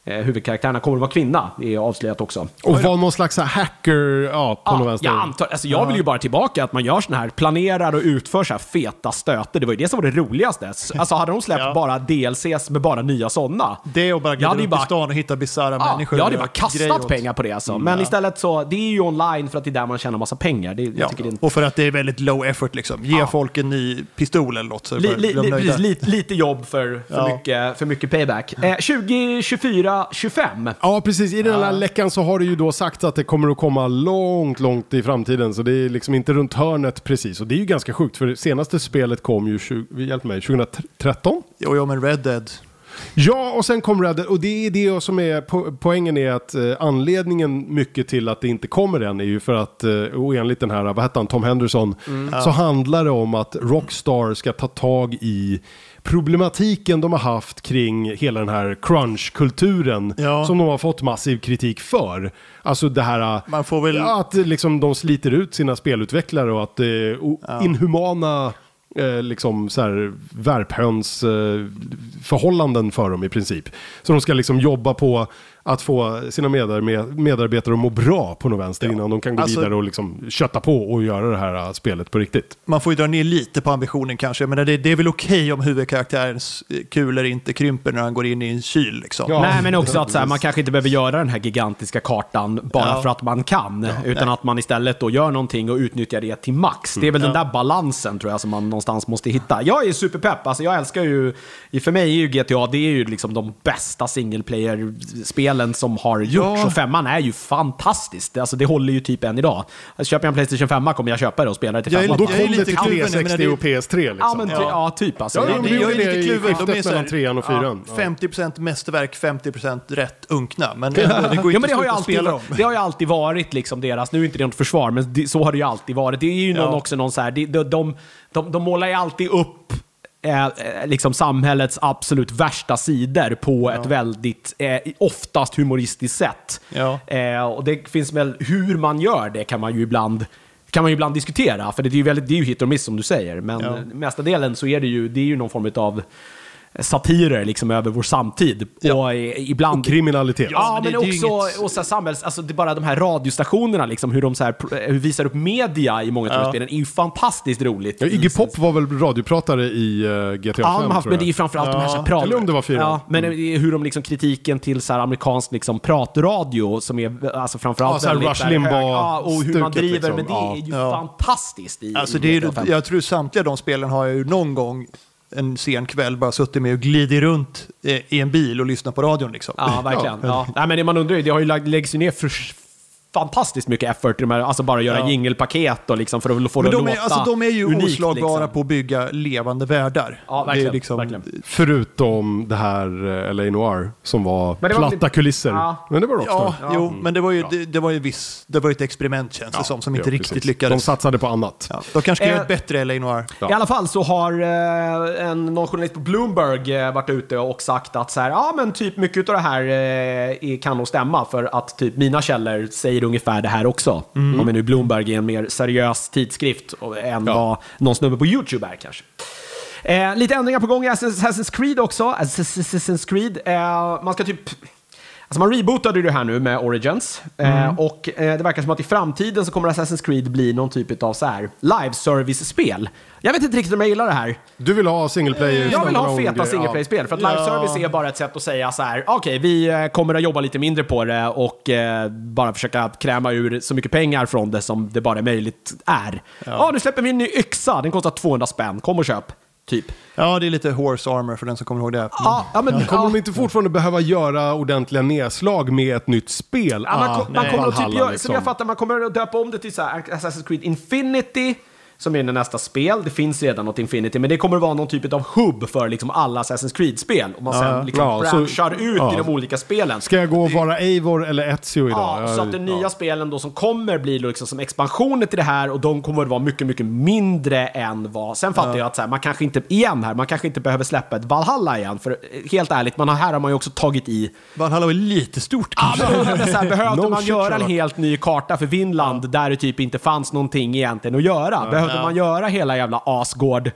huvudkaraktärerna kommer att vara kvinna. Det är avslöjat också. Och var någon slags hacker, ja, på Ja, vänster. jag antar, alltså jag vill ju bara tillbaka att man gör såna här, planerar och utför så här feta stöter. Det var ju det som var det roligaste. Alltså hade de släppt Ja. bara DLCs med bara nya sådana. Det och bara glida runt bara- i stan och hitta bisarra Ja, människor. jag hade bara kastat pengar på det alltså. Men istället så, det är ju online för att det är där man tjänar massa pengar. Det, jag Ja. det är. Och för att det är väldigt low effort liksom. Ge Ja. folk en ny pistol eller något så Li, li, li, lite, lite jobb för, för, Ja. mycket, för mycket payback. Eh, 2024, 25. Ja, precis. I den här läckan så har det ju då sagt att det kommer att komma långt, långt i framtiden. Så det är liksom inte runt hörnet precis. Och det är ju ganska sjukt, för det senaste spelet kom ju, 20, hjälp mig, 2013? Jo, jo, men Red Dead. Ja, och sen kom Red Dead. Och det är det som är po poängen är att eh, anledningen mycket till att det inte kommer än är ju för att, eh, och enligt den här, vad hette han, Tom Henderson, så handlar det om att Rockstar ska ta tag i problematiken de har haft kring hela den här crunch-kulturen Ja. som de har fått massiv kritik för. Alltså det här Man får väl- ja, att liksom de sliter ut sina spelutvecklare och att eh, o- inhumana eh, liksom så här värphöns eh, förhållanden för dem i princip. Så de ska liksom jobba på att få sina medar- medarbetare att må bra på något vänster innan de kan gå Alltså- vidare och liksom kötta på och göra det här eh, spelet på riktigt. Man får ju dra ner lite på ambitionen kanske, men det, det är väl okej om huvudkaraktärens eh, kulor inte krymper när han går in i en kyl. Liksom. Ja. Nej, men också att så här, man kanske inte behöver göra den här gigantiska kartan bara Ja. för att man kan. utan att man istället då gör någonting och utnyttjar det till max. Det är väl den där balansen tror jag som man någonstans måste hitta. Jag är superpepp, alltså jag älskar ju, för mig är ju GTA, det är ju liksom de bästa single player-spelen som har gjorts. Ja. Och femman är ju fantastiskt. Alltså det håller ju typ än idag. Alltså, köper jag en Playstation 5 kommer jag köpa det och spela det till femman. Och då Jag är kom det lite till kluven, jag 360 menar, och PS3 liksom. Ja, men ty, ja. typ alltså. Ja, Det- men det- jag gjorde är det lite i kluven. De är så mellan trean och fyran. Ja. 50% mästerverk, 50% rätt unkna. Men ändå, det går Ja, inte men det, har ju att alltid, spela dem. det har ju alltid varit liksom deras, nu är inte det något försvar, men det, så har det ju alltid varit. Det är ju någon Ja. också någon så här, de, de, de, de, de målar ju alltid upp eh, liksom samhällets absolut värsta sidor på ett väldigt, eh, oftast humoristiskt sätt. Ja. Eh, och det finns väl, hur man gör det kan man ju ibland kan man ju ibland diskutera, för det är ju, väldigt, det är ju hit och miss som du säger. Men Ja. ja. mestadelen så är det ju, det är ju någon form av satirer liksom över vår samtid. Ja. Och eh, ibland... Kriminalitet. Ja, men men, också inget- och så här, samhälls... Alltså det är bara de här radiostationerna, liksom, hur de så här, pr- hur visar upp media i många av de Ja. spelen, är ju fantastiskt roligt. Ja, Iggy Pop var väl radiopratare i uh, GTA 5 Ja, haft, tror men det är ju jag. framförallt de här, så här Ja, prat... eller om det var fyra. Ja, men är hur de liksom kritiken till så här amerikansk liksom pratradio som är alltså framförallt Ja, så här väldigt Rush Limbaugh Ja, och hur man driver, liksom. men det Ja. är ju Ja. fantastiskt i, Alltså i det är, GTA 5. jag tror samtliga de spelen har jag ju någon gång en sen kväll bara suttit med och glidit runt eh, i en bil och lyssnat på radion. Liksom. Ja, verkligen. Ja. Nej, men det man undrar ju, det har ju lag- läggs ju ner för fantastiskt mycket effort i de här, alltså bara göra Ja. jingelpaket och liksom för att få det Men att de låta är, alltså, de är ju unikt, oslagbara liksom. på att bygga levande världar. Ja, Det är verkligen, liksom- verkligen. Förutom det här uh, LA Noir som var var platta väl- kulisser. Ja. Men det var Rockstar. Ja, jo, men det var ju, det, det var ju viss, det var ett experiment känns det som, som inte Ja, riktigt precis. De lyckades. satsade på annat. Ja, de kanske ska göra Eh, ett bättre LA Noir. Ja. I alla fall så har eh, en, någon journalist på Bloomberg eh, varit ute och sagt att så här, ja men typ mycket av det här eh, är- kan nog stämma för att typ mina källor säger ungefär det här också. Om nu Bloomberg är en mer seriös tidskrift än Ja. vad någon snubbe på YouTube är kanske. Eh, lite ändringar på gång i Assassin's Creed också. Assassin's Creed. Eh, man ska typ... Alltså man rebootade det här nu med Origins. Eh, och eh, det verkar som att i framtiden så kommer Assassin's Creed bli någon typ av så här live service-spel. Jag vet inte riktigt om jag gillar det här. Du vill ha single player? Jag vill ha feta single play-spel. För att live Ja. service är bara ett sätt att säga så här: okej, vi eh, kommer att jobba lite mindre på det och eh, bara försöka kräma ur så mycket pengar från det som det bara är möjligt är. Ja, nu släpper vi en ny yxa, den kostar 200 spänn, kom och köp. Typ. Ja, det är lite horse armor för den som kommer ihåg det. Ja, ja, men, Kommer ja. de inte fortfarande behöva göra ordentliga nedslag med ett nytt spel? Ja, man, Ah, man kommer att typ göra, liksom. som jag fattar, man kommer att döpa om det till så här, Assassin's Creed Infinity, som är nästa spel. Det finns redan något Infinity, men det kommer att vara någon typ av hubb för liksom alla Assassin's Creed-spel. Och man sen liksom Ja, så- branchar ut ja. i de olika spelen. Ska jag gå och vara Eivor eller Ezio idag? Ja, så att de nya spelen då som kommer blir liksom som expansioner till det här och de kommer att vara mycket, mycket mindre än vad... Sen fattar jag att så här, man kanske inte, igen här, man kanske inte behöver släppa ett Valhalla igen. För eh, helt ärligt, man har, här har man ju också tagit i Valhalla var lite stort Ja, kanske. men det är så här, behövde No man shit, göra en helt ny karta för Finland där det typ inte fanns någonting egentligen att göra? Behövde man göra hela jävla Asgård?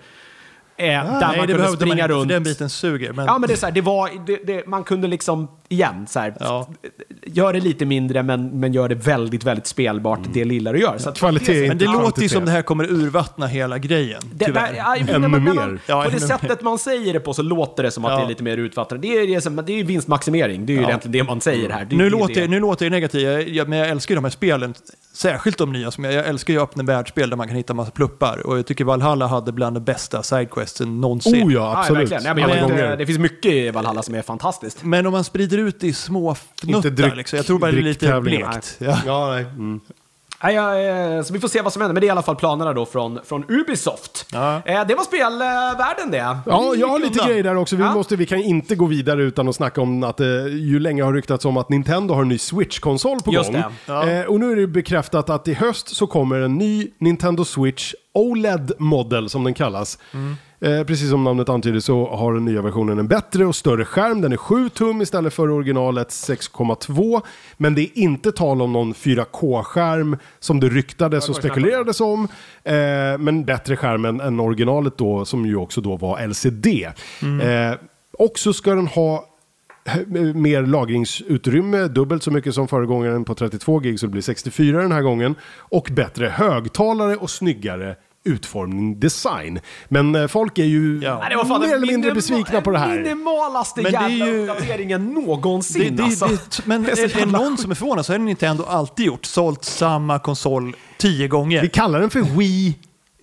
Eh, där Nej, man det kunde springa man runt. den biten suger. Men... Ja, men det är så här, det var, det, det, man kunde liksom, igen, så här, Ja. gör det lite mindre men, men gör det väldigt, väldigt spelbart, det lilla du gör. Så att Kvalitet. Men det Ja, låter ju som det här kommer urvattna hela grejen, det, tyvärr. där, ja, Ännu man- mer. man- Ja, på det sättet man säger det på så låter det som att Ja. det är lite mer utvattnat. Det är, det är, det är ju vinstmaximering, det är ju Ja. egentligen det man säger här. Det, nu, det, låter, det. nu låter jag negativ, jag, jag, men jag älskar ju de här spelen. Särskilt de nya, som jag, jag älskar ju öppna världsspel där man kan hitta massa pluppar. Och jag tycker Valhalla hade bland de bästa sidequesten någonsin. Oh ja, absolut. verkligen. Ja, men jag inte, det finns mycket i Valhalla som är fantastiskt. Men om man sprider ut det i små fnuttar, dryck- liksom, jag tror bara det är lite blekt. Ja. Ja, nej. Mm. Ja, ja, eh, så vi får se vad som händer, men det är i alla fall planerna då från, från Ubisoft. Ja. Eh, det var spelvärlden det. Ja, jag har lite undan. grejer där också. Vi, Ja. måste, vi kan inte gå vidare utan att snacka om att det ju länge har ryktats om att Nintendo har en ny Switch-konsol på Just gång. det. Ja. Eh, och nu är det bekräftat att i höst så kommer en ny Nintendo Switch OLED-modell som den kallas. Mm. Eh, precis som namnet antyder så har den nya versionen en bättre och större skärm. Den är 7 tum istället för originalet 6,2. Men det är inte tal om någon 4K-skärm som det ryktades och spekulerades om. Eh, men bättre skärm än, än originalet då, som ju också då var LCD. Eh, och så ska den ha mer lagringsutrymme, dubbelt så mycket som föregångaren på 32 gig så det blir 64 den här gången. Och bättre högtalare och snyggare utformning, design. Men eh, folk är ju Ja. Nej, det var fan mer eller mindre besvikna på det här. minimalaste Men det är jävla ju- uppdateringen Det, någonsin det, alltså. det, men Det är så är det någon som är förvånad så har Nintendo alltid gjort. Sålt samma konsol tio gånger. Vi kallar den för Wii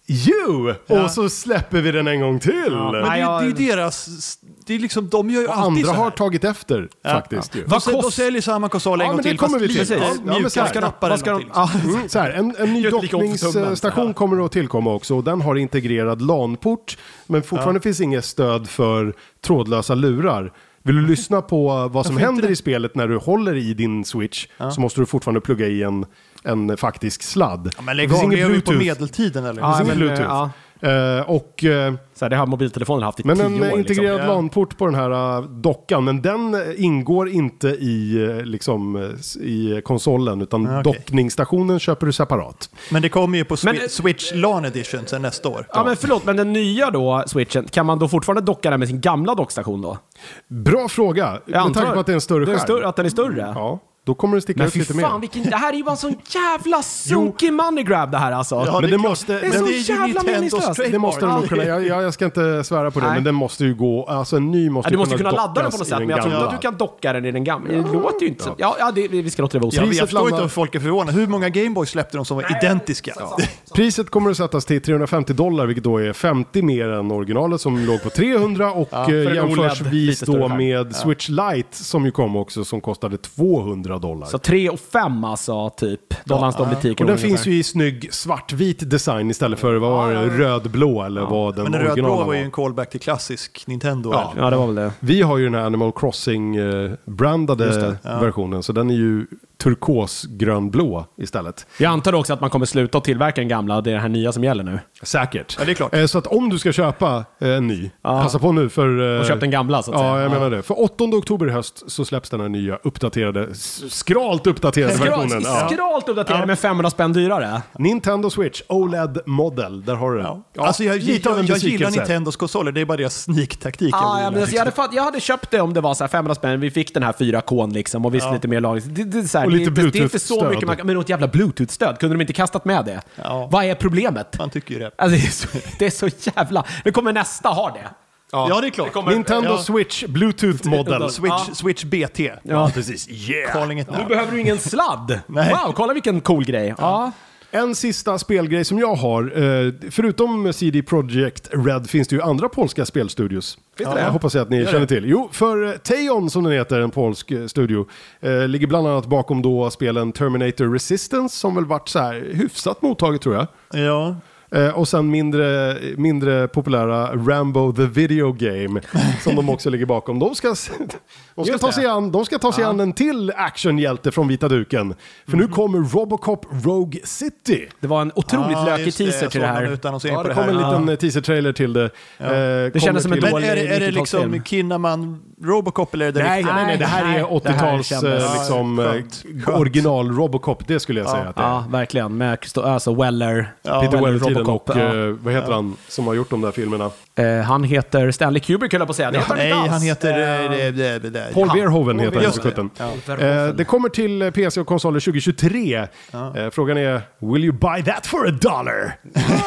U Ja. och så släpper vi den en gång till. Men det, Nej, jag- det är ju deras... Det är liksom, de gör ju Och alltid andra så här. har tagit efter faktiskt. Ju. De, säl- de säljer samma konsol en Ja, gång till, kommer fast vi till. lite Precis. Ja, mjukare vad ska de, ja, Mm, så här, en, en ny dockningsstation kommer att tillkomma också och den har integrerad LAN-port. Men fortfarande finns inget stöd för trådlösa lurar. Vill du lyssna på vad som händer det? i spelet när du håller i din switch så måste du fortfarande plugga i en, en faktisk sladd. Ja, men Det lägg finns av, ingen lever vi på medeltiden eller? Ja, Det finns ingen men, Bluetooth. Eh, och, eh, så här, det har mobiltelefonen haft i men tio en år. eh, integrerad liksom. LAN-port på den här eh, dockan, men den ingår inte i, liksom, i konsolen, utan Ah, okej. dockningsstationen köper du separat. Men det kommer ju på Men- Swi- Switch LAN Edition sen nästa år. Ja, men förlåt, men den nya då, switchen, kan man då fortfarande docka den med sin gamla dockstation då? Bra fråga, med antar- tanke på att det är en större skärm. att den är större? Ja, då kommer den sticka Men ut lite fan, mer. vilken, det här är ju bara en sån jävla sunkig money grab det här alltså. Ja, men det det måste, Det är men så det jävla meningslöst. det måste den nog Ja. kunna, jag, jag jag ska inte svära på det, Nej. men den måste ju gå, alltså en ny måste Ja, du måste kunna dockas ladda den på något sätt, men jag tror inte gamla. att du kan docka den i den gamla. Det låter ju inte så. Ja, ja det, vi ska låta det vara Ja, osagt. men jag förstår inte om folk är förvånade. Hur många Gameboys släppte de som var identiska? Priset kommer att sättas till 350 dollar, vilket då är 50 mer än originalet som låg på 300 och Ja, ja, en jämförsvis då med Switch Lite som ju kom också som kostade 200 dollar. Så 3 och 5 alltså, typ. Dollarn står i butiken. och den finns ju i snygg svartvit design istället för vad var det, rödblå eller vad den Men den rödblå var ju en callback till klassisk Nintendo. Ja. Ja, det var väl det. Vi har ju den här Animal Crossing-brandade det, versionen, så den är ju turkosgrönblå istället. Jag antar också att man kommer sluta att tillverka den gamla det är den här nya som gäller nu. Säkert. Ja, det är klart. Eh, Så att om du ska köpa eh, en ny, Ja. passa på nu för... eh, Och köp den gamla så att säga. Ja, jag menar det. För 8 oktober i höst så släpps den här nya uppdaterade, skralt uppdaterade versionen. Skralt, Ja. skralt uppdaterad med 500 spänn dyrare. Nintendo Switch OLED Model, där har du den. Ja. alltså jag, lite jag, en jag gillar. Nintendos konsoler, det är bara deras sneak-taktik. jag Ah, ja, gillar. men alltså, jag, hade jag hade köpt det om det var så här 500 spänn, vi fick den här 4K liksom och visst lite mer lagring. Det, det, är så här, Och det, lite det, det är inte så mycket man kan, men något jävla Bluetooth-stöd, kunde de inte kastat med det? Ja. Vad är problemet? Man tycker ju det. Alltså, det, är så, det är så jävla... Nu kommer nästa ha det. Ja, det är klart. Nintendo Ja. Switch Bluetooth Model. Switch, Ja. Switch BT. Ja. precis. Yeah! Nu behöver du ingen sladd. Nej. Wow, kolla vilken cool grej. Ja. En sista spelgrej som jag har. Eh, förutom CD Projekt Red finns det ju andra polska spelstudios. Finns det Jag det? hoppas jag att ni känner till. Jo, för eh, Teon som den heter, en polsk eh, studio, eh, ligger bland annat bakom då spelen Terminator Resistance som väl varit så här hyfsat mottaget tror jag. Ja. Eh, och sen mindre, mindre populära Rambo the Video Game som de också ligger bakom. De ska, de ska, ta, sig an, de ska ta sig an en till actionhjälte från vita duken. För Mhm. nu kommer Robocop Rogue City. Det var en otroligt Ja, lökig det. teaser till det här. utannonsering Ja, på det det kom en liten eh, teaser-trailer till det. Eh, Det kändes som en dålig- är det, är det 90-talsfilm. liksom Kinnaman Robocop eller är det Nej, nej, nej, det här är det här 80-tals kändes- eh, liksom, original Robocop, det skulle jag säga att det är. Ja, verkligen. Med Christo- alltså Weller. Peter Weller-tiden. Och eh, vad heter han som har gjort de där filmerna? Eh, han heter Stanley Kubrick höll jag på att säga. Det heter han Nej, inte han heter... Eh, eh, det, det, det, det. Paul Ja, Verhoeven heter han det. sjutton. Verhoeven. Eh, det kommer till PC och konsoler 2023. Eh, frågan är, will you buy that for a dollar?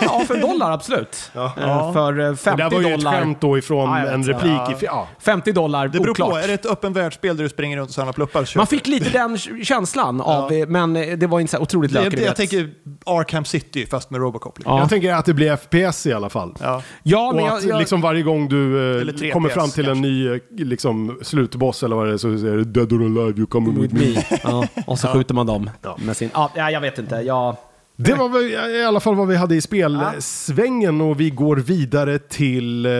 Ja, för en dollar absolut. Eh, För eh, 50 Det där var ju ett dollar. skämt då ifrån Ja, jag vet, en ja. replik. Ja. I, ja. 50 dollar, Det beror oklart. på, är det ett öppen världsspel där du springer runt och samlar pluppar? Man fick lite den känslan av, eh, men det var inte så otroligt det. lökigt. Jag, jag tänker Arkham City fast med Robocop. Liksom. Ja. Jag tänker att det blir FPS i alla fall. Ja. Ja, men jag, att jag, liksom varje gång du eh, Eller 3PS kommer fram till en ny eh, liksom, slutboss eller vad det är så säger det Dead or alive, you come with me. ja, och så skjuter man dem med sin... Ja, ja, jag vet inte. Jag, Det var väl i alla fall vad vi hade i spelsvängen och vi går vidare till eh,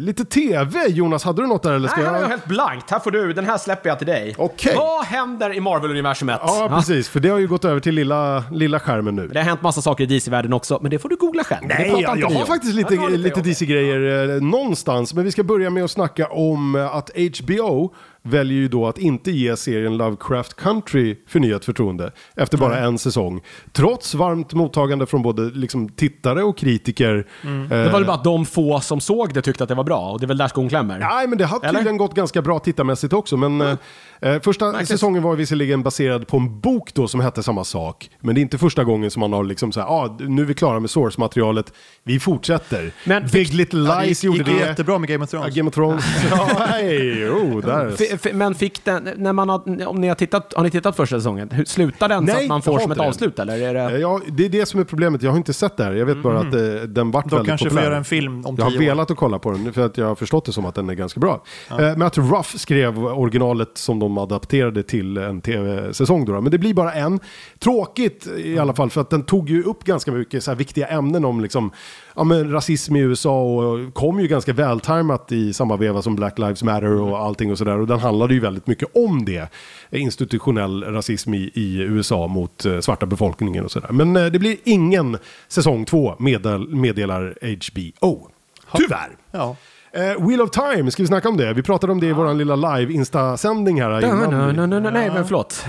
lite tv. Jonas, hade du något där eller ska Nej, här är jag jag? helt blankt. Här får du, den här släpper jag till dig. Okej. Vad händer i Marvel-universumet? Ja, precis. För det har ju gått över till lilla, lilla skärmen nu. Det har hänt massa saker i DC-världen också, men det får du googla själv. Nej, jag, jag vi har faktiskt lite, lite det. DC-grejer eh, någonstans. Men vi ska börja med att snacka om att HBO väljer ju då att inte ge serien Lovecraft Country förnyat förtroende efter bara en säsong. Trots varmt mottagande från både liksom, tittare och kritiker. Mm. Eh, Det var väl bara att de få som såg det tyckte att det var bra, och det är väl där skon klämmer. Nej, men det har Eller? tydligen gått ganska bra tittarmässigt också. Men eh, eh, första säsongen var visserligen baserad på en bok då som hette samma sak. Men det är inte första gången som man har liksom så här, ah, nu är vi klara med source-materialet, vi fortsätter. Men Big Little Ja, det Lies gick, gjorde gick det. ju jättebra med Game of Ja, Thrones. Game of Thrones. ja, hej, oh, där. Men fick den, när man har, om ni har tittat, har ni tittat första säsongen? Hur, slutar den så Nej, att man får som ett det. avslut eller? Är det... Ja, det är det som är problemet. Jag har inte sett det här. Jag vet bara att eh, den vart De väldigt kanske populär. får göra en film om Jag har velat att kolla på den för att jag har förstått det som att den är ganska bra. Eh, Matt Ruff skrev originalet som de adapterade till en tv-säsong. Då, då. men det blir bara en. Tråkigt i alla fall för att den tog ju upp ganska mycket så här viktiga ämnen om liksom, ja, men rasism i USA och kom ju ganska vältajmat i samma veva som Black Lives Matter och allting och sådär. Och den handlade ju väldigt mycket om det. Institutionell rasism i, i USA mot eh, svarta befolkningen och sådär. Men eh, det blir ingen säsong två meddel, meddelar HBO. Tyvärr. Ja. Eh, Wheel of Time, ska vi snacka om det? Vi pratade om det i vår lilla live-insta-sändning här innan. nej, nej, nej, nej, men förlåt.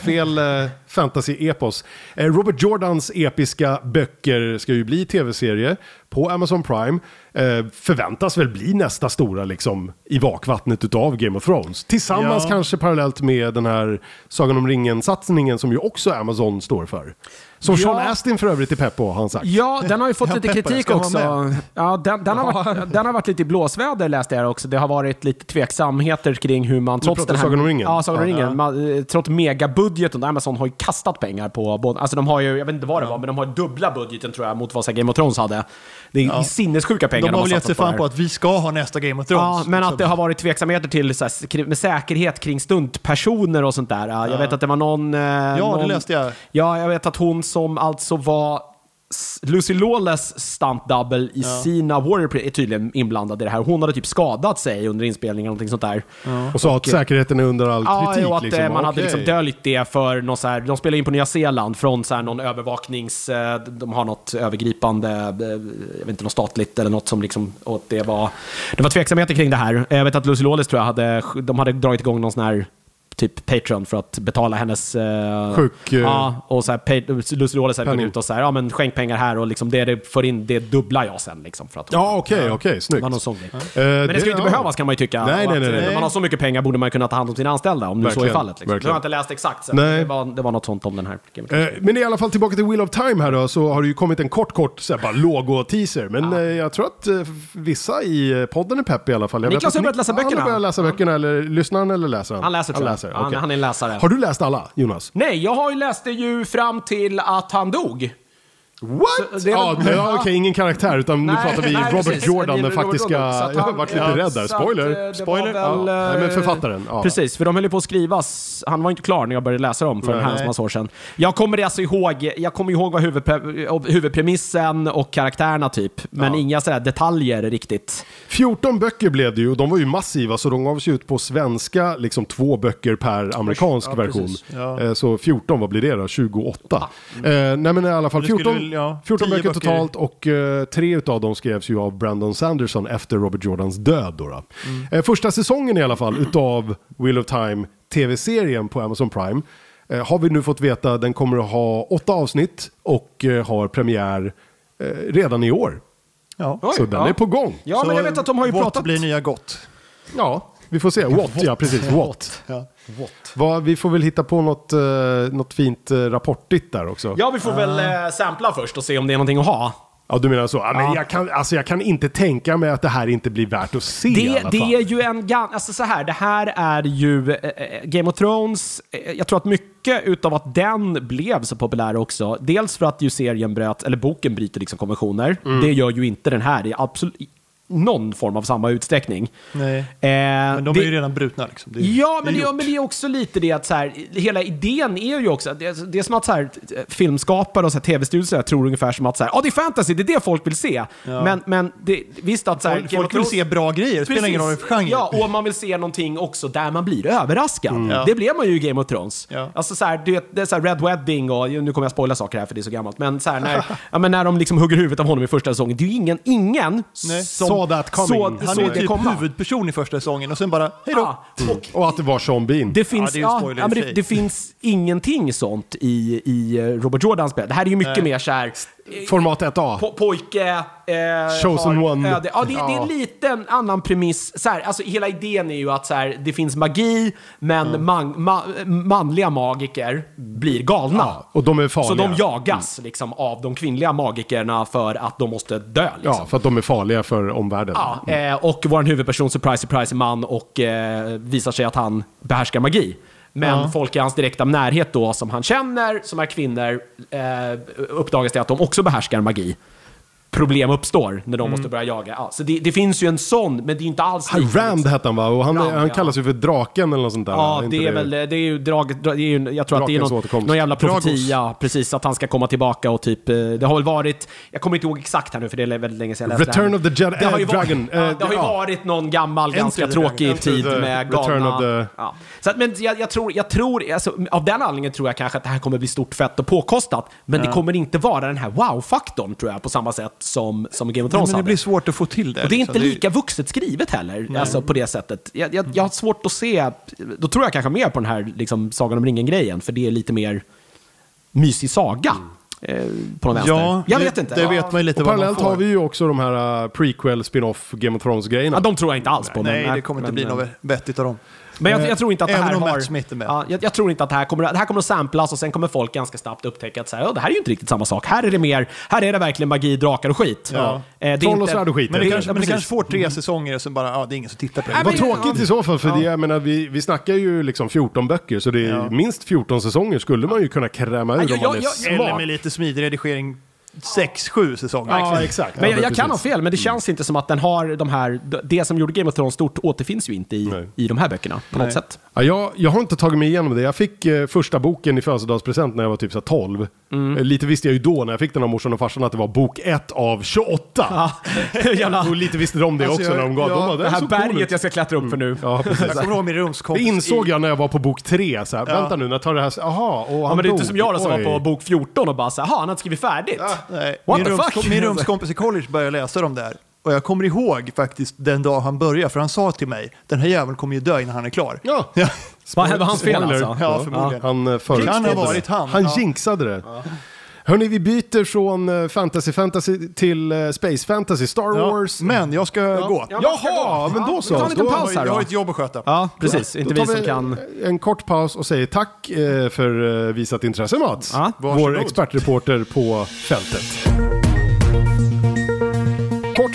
Fel eh, fantasy-epos. Eh, Robert Jordans episka böcker ska ju bli tv-serie på Amazon Prime. Eh, förväntas väl bli nästa stora liksom, i vakvattnet utav Game of Thrones. Tillsammans Ja. kanske parallellt med den här Sagan om ringen-satsningen som ju också Amazon står för. Som Sean Ja. Astin för övrigt är pepp på, har han sagt. Ja, den har ju fått Ja, lite kritik också. Ja, den, den, har varit, den har varit lite i blåsväder läste jag också. Det har varit lite tveksamheter kring hur man trots den här... Sagan om ringen? Ja, Sagan om Ja. ringen. Man, eh, trots megabudgeten, Amazon har ju kastat pengar på både... Alltså de har ju, jag vet inte vad det var, men de har ju dubbla budgeten tror jag mot vad Game of Thrones hade. Det är sinnessjuka pengar De har väl gett sig fan på att vi ska ha nästa Game of Thrones. Ja, men att det har varit tveksamheter till så här, med säkerhet kring stuntpersoner och sånt där. Jag vet att det var någon... eh, Ja, någon, det läste jag. Ja, jag vet att hon som alltså var Lucy Lawless stunt double i sina Warrior Pri- är tydligen inblandad i det här. Hon hade typ skadat sig under inspelningen eller någonting sånt där. Och sa att säkerheten är under all Ja, kritik. och att liksom. eh, man hade Okej. liksom döljt det för någon så här, de spelar in på Nya Zeeland från så här någon övervaknings, eh, de har något övergripande, eh, jag vet inte, något statligt eller något som liksom, och det var, det var tveksamheter kring det här. Jag vet att Lucy Lawless tror jag hade, de hade dragit igång någon sån här typ Patreon för att betala hennes... Eh, Sjuk, eh, Ja, och så här, Lucy Lawless penning. ut och så här, ja men skänk pengar här och liksom det det får in, det dubblar jag sen liksom. För att Ja, okej, okej, det snyggt. var någon sån. Eh, Men det ska ju inte ja. behövas kan man ju tycka. Nej, nej, nej, eh, nej. När man har så mycket pengar borde man ju kunna ta hand om sina anställda, om nu så är fallet. Liksom. Nu verkligen. har jag inte läst exakt, så Nej. det var, det var något sånt om den här. Eh. Men i alla fall tillbaka till Wheel of Time här då, så har det ju kommit en kort, kort så här, bara logo-teaser. Men eh, jag tror att eh, vissa i eh, podden är pepp i alla fall. Jag Niklas har börjat läsa Han böckerna. har börjat läsa böckerna, eller lyssnar han eller läser han? Han läser tror jag. Läser, Han- okej. han är läsare. Har du läst alla, Jonas? Nej, jag har ju läst det ju fram till att han dog. What? det ja, nej, ja, okej, ingen karaktär, utan nu Nej, pratar vi nej, Robert precis. Jordan, Det den faktiska... Jag har varit lite ja, rädd där, spoiler. eh, det Spoiler? väl, Ja. Nej, men eh, författaren, ja. Precis, för de höll ju på att skrivas. Han var inte klar när jag började läsa dem för en Nej. herrans massa år sedan. Jag kommer alltså ihåg, jag kommer ihåg vad huvudpre, huvudpremissen och karaktärerna typ, men Ja. inga sådär detaljer riktigt. 14 böcker blev det ju och de var ju massiva så de gavs ju ut på svenska, liksom två böcker per amerikansk Ja, version. Eh, Så 14, vad blir det då? 28. Eh, nej men i alla fall Det skulle 14, väl, ja, 14 10 böcker, böcker. totalt och eh, tre utav dem skrevs ju av Brandon Sanderson efter Robert Jordans död. Då, då. Eh, första säsongen i alla fall utav Wheel of Time tv-serien på Amazon Prime eh, har vi nu fått veta den kommer att ha åtta avsnitt och eh, har premiär eh, redan i år. Ja. Oj, så den ja. är på gång. Ja, men jag vet att de har ju pratat... blir nya gott. Ja, vi får se. What, ja precis. What. Ja. Vad, vi får väl hitta på något, eh, något fint uh, rapportigt där också. Ja. Ja, vi får väl eh, sampla först och se om det är någonting att ha. du menar så. Ja, men Ja. jag, kan, alltså, jag kan inte tänka mig att det här inte blir värt att se i Det, alla det fall. är ju en alltså så här, det här är ju eh, eh, Game of Thrones. eh, Jag tror att mycket utav att den blev så populär också, dels för att ju serien bröt, eller boken bryter liksom konventioner. Mm. Det gör ju inte den här. Det är absolut någon form av samma utsträckning. Nej. Eh, Men de det- är ju redan brutna liksom. Det Ja, men det, gjort. men det är också lite det att så här, hela idén är ju också, det, det är som att så här, filmskapare och tv-studior tror ungefär som att så här, ah, det är fantasy, det är det folk vill se. Men, men det, visst att så här, Folk, folk vill se bra grejer, det spelar ingen roll för genre. Ja, och man vill se någonting också där man blir överraskad. Ja. Det blev man ju i Game of Thrones. Ja. Alltså så här, du vet, det är så här Red Wedding och, nu kommer jag spoila saker här för det är så gammalt, men så här, när, ja, men när de liksom hugger huvudet av honom i första säsongen, det är ju ingen, ingen Nej. som Saw that coming. såg, Han är ju det typ komma. huvudperson i första säsongen och sen bara, hej då. Ja, och Och att det var Sean Bean. det finns, det är ja, spoiler ja, det, det finns ingenting sånt i, i eh, Robert Jordans spel. Det här är ju mycket Nej. mer så här... eh, Format 1A. Po pojke... Eh, Chosen har one. öde. Ja, det, det är Ja. en liten annan premiss. Så här, alltså, hela idén är ju att så här, det finns magi, men man, ma, manliga magiker blir galna. Ja, och de är farliga. Så de jagas liksom, av de kvinnliga magikerna för att de måste dö. Liksom. Ja, för att de är farliga för omvärlden. Ja, eh, och vår huvudperson, surprise, surprise, är man och eh, visar sig att han behärskar magi. Men folk i hans direkta närhet då, som han känner, som är kvinnor, eh, uppdagas det att de också behärskar magi. Problem uppstår när de Mm. måste börja jaga. Ja, så det, det finns ju en sån, men det är inte alls Han, Rand liksom. hette han va? Och han, Rand, han ja. kallas ju för draken eller något sånt där. Ja, det är väl, det är ju draget, det är ju, jag tror att det är Drakens någon, återkomst. någon jävla profetia, precis, att han ska komma tillbaka och typ, eh, det har väl varit, jag kommer inte ihåg exakt här nu för det är väldigt länge sedan jag läste Return det of här. the Jedi- det har ju eh, varit, Dragon, ja, eh, det har ju ja. varit någon gammal, ganska the tråkig tid Enter med Return galna... of the- Ja. Så att, men jag, jag tror, jag tror alltså, av den anledningen tror jag kanske att det här kommer bli stort fett och påkostat. Men det kommer inte vara den här wow-faktorn tror jag på samma sätt som, som Game of Nej, Thrones men det hade. blir svårt att få till det. Och det är liksom. inte lika vuxet skrivet heller, alltså på det sättet. Jag, jag, jag har svårt att se, då tror jag kanske mer på den här liksom, Sagan om ringen-grejen, för det är lite mer mysig saga. Eh, på någon vänster. Ja, jag vet inte. Det Ja. vet man ju lite Och vad man parallellt får. har vi ju också de här uh, prequel, spin-off, Game of Thrones-grejerna. Ja, de tror jag inte alls på. Nej, men, det kommer inte men, bli något vettigt av dem. Men jag, jag tror inte att det Även här om har... Matt med. Ja, jag, jag tror inte att det här kommer, det här kommer att samplas och sen kommer folk ganska snabbt upptäcka att så här, "Ja, det här är ju inte riktigt samma sak. Här är det mer, här är det verkligen magi, drakar och skit. Ja. Eh, det Troll och svärd och skit. Men det, Ja, kanske, men det kanske får tre säsonger och sen bara, ja, det är ingen som tittar på det. Nej, Vad men- tråkigt i så fall, för det, jag menar, vi, vi snackar ju liksom 14 böcker, så det är Ja. minst 14 säsonger skulle man ju kunna kräma ur Ja, om jag- man är jag- Eller smart. med lite smidig redigering, sex, sju säsonger. Ja, exakt. Men Ja, jag, jag kan ha fel, men det känns inte som att den har de här... Det som gjorde Game of Thrones stort återfinns ju inte i, Nej. i de här böckerna på något Nej. sätt. Ja, jag, jag har inte tagit mig igenom det. Jag fick eh, första boken i födelsedagspresent när jag var typ så här 12. Mm. Eh, lite visste jag ju då när jag fick den av morsan och farsan att det var bok 1 av 28. Ja, jävla, Och lite visste de det Alltså, också jag- när de gav. ja, de bara, det "Den här cool berget ut." jag ska klättra upp för nu. Ja, precis. Jag kommer ihåg min Det rumskompis insåg i- jag när jag var på bok 3. Så här, Vänta nu, när tar det här... Jaha, och Ja, han men det är inte som jag då som var på bok 14 och bara så här, "Jaha, han har inte skrivit färdigt. Nej, What min, the rumsko- fuck? min rumskompis i college började läsa dem där. Och jag kommer ihåg faktiskt den dag han började, för han sa till mig, den här jäveln kommer ju dö innan han är klar. Ja, Vad var hans fel alltså? Ja, förmodligen. han eh, Kan förutspådde ha varit det. han. Han Ja. jinxade det. Hörni, vi byter från eh, fantasy fantasy till eh, space fantasy. Star Ja, Wars. Men jag ska gå. Ja, ska Jaha, gå. men då Ja, så. vi tar en Då- paus här jag har då. ett jobb att sköta. Ja, precis. Inte Då vi som kan... En kort paus och säger tack för visat intresse Mats. Ja, Vår varsågod. expertreporter på fältet.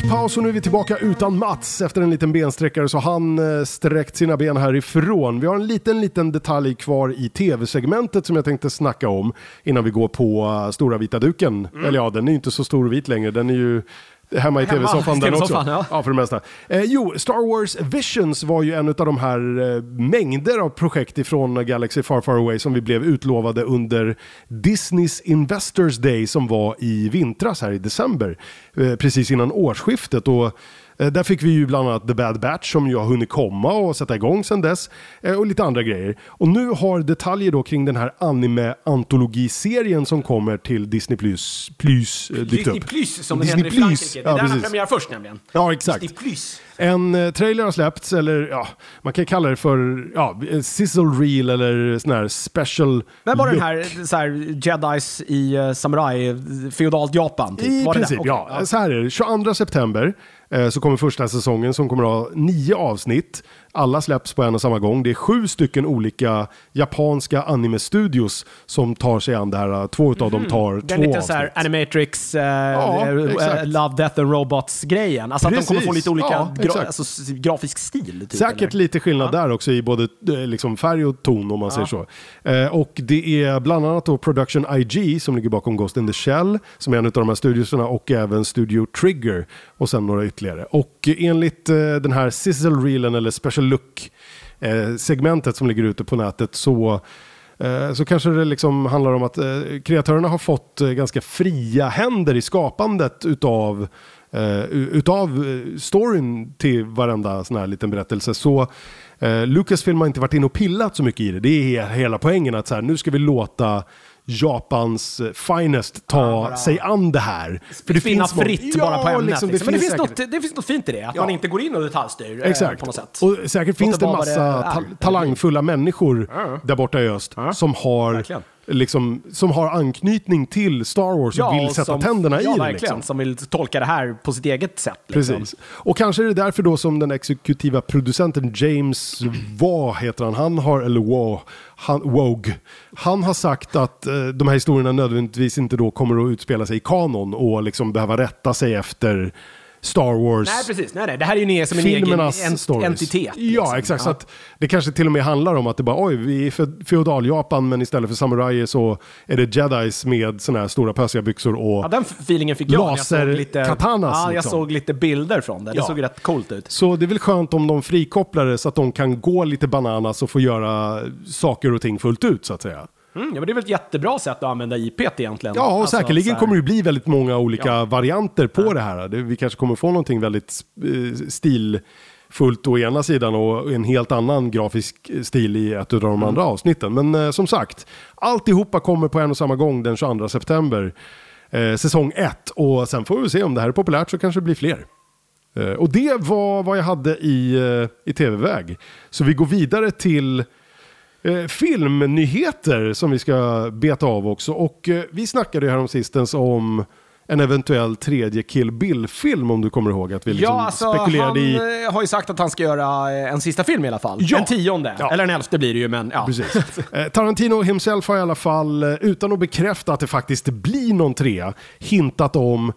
Paus och nu är vi tillbaka utan Mats. Efter en liten bensträckare så han eh, sträckt sina ben härifrån. Vi har en liten, liten detalj kvar i tv-segmentet som jag tänkte snacka om innan vi går på uh, stora vita duken. Mm. Eller ja, den är ju inte så stor och vit längre. Den är ju hemma i tv-soffan den också. Ja. Ja, för det mesta. Eh, jo, Star Wars Visions var ju en av de här eh, mängder av projekt ifrån Galaxy Far Far Away som vi blev utlovade under Disneys Investors Day som var i vintras här i december. Eh, precis innan årsskiftet. Och där fick vi ju bland annat The Bad Batch som ju har hunnit komma och sätta igång sedan dess. Eh, och lite andra grejer. Och nu har detaljer då kring den här anime-antologiserien som kommer till Disney Plus, Plus eh, dykt Disney upp. Plus som det Disney heter i Plus. Frankrike. Det är Ja, där precis. premiär först nämligen. Ja, exakt. Disney Plus. En eh, trailer har släppts, eller ja, man kan kalla det för ja, sizzle reel eller sån här special Men var look. den här, så här jedis i samurai, feodalt Japan? Typ? I var det princip, det? ja. Okej, Så här är det. 22 september eh, Eh, så kommer första säsongen som kommer att ha nio avsnitt. Alla släpps på en och samma gång. Det är sju stycken olika japanska anime-studios som tar sig an det här. Två utav dem tar Mhm. Det är två lite avsnitt. så här Animatrix, eh, eh, exakt. Love, Death and Robots-grejen. Alltså att de kommer få Precis. lite olika Ja, gra- alltså, grafisk stil. Typ, Säkert eller? lite skillnad där också i både liksom färg och ton om man säger så. Eh, och det är bland annat då Production IG som ligger bakom Ghost in the Shell som är en av de här studioserna och även Studio Trigger och sen några ytterligare. Och enligt den här sizzle reelen eller special look-segmentet som ligger ute på nätet så eh, så kanske det liksom handlar om att eh, kreatörerna har fått eh, ganska fria händer i skapandet utav, utav storyn till varenda sån här liten berättelse. Så Lucasfilm har inte varit inne och pillat så mycket i det. Det är hela poängen att så här, nu ska vi låta Japans eh, finest ta Ja, sig an det här. För Spinna finns fritt bara på Ja, ämnet. liksom, liksom. Men det finns, säkert- något, det finns något fint i det, att Ja. man inte går in och detaljstyr eh, Exakt. på något sätt. Och säkert finns det vad massa det ta talangfulla människor Ja. där borta i öst Ja. som, har, Verkligen. Liksom, som har anknytning till Star Wars och vill och sätta som- tänderna i ja, det. verkligen. Liksom. Som vill tolka det här på sitt eget sätt. Liksom. Precis. Och kanske är det därför då som den exekutiva producenten James Waugh heter han, han har, eller Waugh, han, Wogue, han har sagt att eh, de här historierna nödvändigtvis inte då kommer att utspela sig i kanon och liksom behöva rätta sig efter Star Wars. Nej, precis. Nej, nej. Det här är ju en, som en egen stories. entitet. Ja, liksom. exakt. Så att det kanske till och med handlar om att det bara, oj, vi är feodal-Japan men istället för samurajer så är det jedis med såna här stora pösiga byxor och Ja, den feelingen fick jag när jag såg Laser- lite, katanas, ja, jag liksom. såg lite bilder från det. Det Ja. såg rätt coolt ut. Så det är väl skönt om de frikopplar det så att de kan gå lite bananas och få göra saker och ting fullt ut så att säga. Mm, ja, men det är väl ett jättebra sätt att använda IP egentligen. Ja, och Alltså, säkerligen kommer det bli väldigt många olika Ja. varianter på det här. Vi kanske kommer få någonting väldigt eh, stilfullt å ena sidan och en helt annan grafisk stil i ett av de Mm. andra avsnitten. Men eh, som sagt, alltihopa kommer på en och samma gång den 22 september. Eh, säsong 1 och sen får vi se om det här är populärt så kanske det blir fler. Eh, och det var vad jag hade i, eh, i tv-väg. Så vi går vidare till Eh, filmnyheter som vi ska beta av också. Och eh, vi snackade ju häromsistens om en eventuell tredje Kill Bill-film om du kommer ihåg att vi liksom Ja, alltså spekulerade han i... eh, har ju sagt att han ska göra eh, en sista film i alla fall. Ja. En tionde. Ja. Eller en elfte blir det ju, men ja. Precis. Eh, Tarantino himself har i alla fall, utan att bekräfta att det faktiskt blir någon trea, hintat om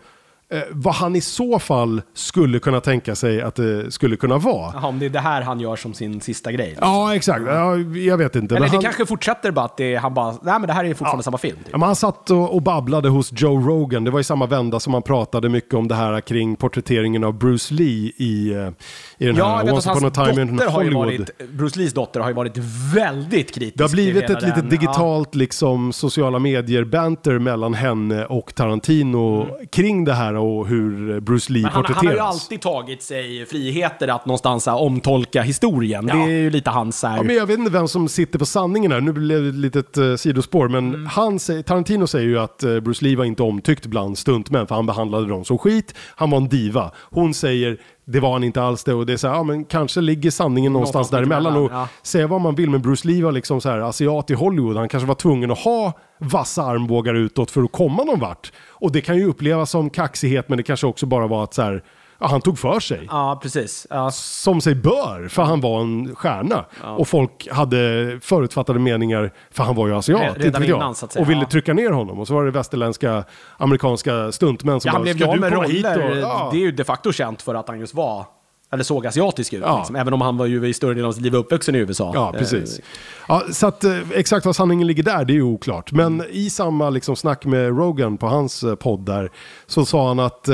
eh, vad han i så fall skulle kunna tänka sig att det skulle kunna vara. Jaha, om det är det här han gör som sin sista grej. Ja, exakt. Ja, jag vet inte. Eller men det han... kanske fortsätter bara att det, han bara, nej men det här är fortfarande samma film. Typ. Ja, men han satt och, och babblade hos Joe Rogan. Det var i samma vända som han pratade mycket om det här kring porträtteringen av Bruce Lee i, eh, i den Ja, här Once upon a time in Hollywood. varit, Bruce Lees dotter har ju varit väldigt kritisk Det har blivit ett litet digitalt liksom, sociala medier-banter mellan henne och Tarantino kring det här och hur Bruce Lee Mm. Men han, porträtteras. han har ju alltid tagit sig friheter att någonstans här, omtolka historien. Ja. Det är ju lite hans här, Ja, men jag vet inte vem som sitter på sanningen här. Nu blev det ett litet uh, sidospår. Men Mm. han Tarantino säger ju att eh, Bruce Lee var inte omtyckt bland stuntmän för han behandlade dem som skit. Han var en diva. Hon säger det var han inte alls det. Och det är så här, ja men kanske ligger sanningen någonstans Någonstans däremellan. Och ja. säga vad man vill, men Bruce Lee var liksom så här asiat i Hollywood. Han kanske var tvungen att ha vassa armbågar utåt för att komma någon vart. Och det kan ju upplevas som kaxighet, men det kanske också bara var att så här, ja, han tog för sig Ja, precis. Ja, som sig bör, för han var en stjärna. Och folk hade förutfattade meningar, för han var ju asiat, redan vet jag. innan, så att säga, och ville ja. trycka ner honom. Och så var det västerländska, amerikanska stuntmän som ja, han bara, blev "Ska du med komma hit roller. och-" Ja. Det är ju de facto känt för att han just var, eller såg asiatisk ut. Ja. Liksom. Även om han var ju i större delen av sitt liv uppvuxen i USA. Ja, Eh, precis. Ja, så att, eh, exakt vad sanningen ligger där, det är ju oklart. Men i samma liksom, snack med Rogan på hans eh, podd där, så sa han att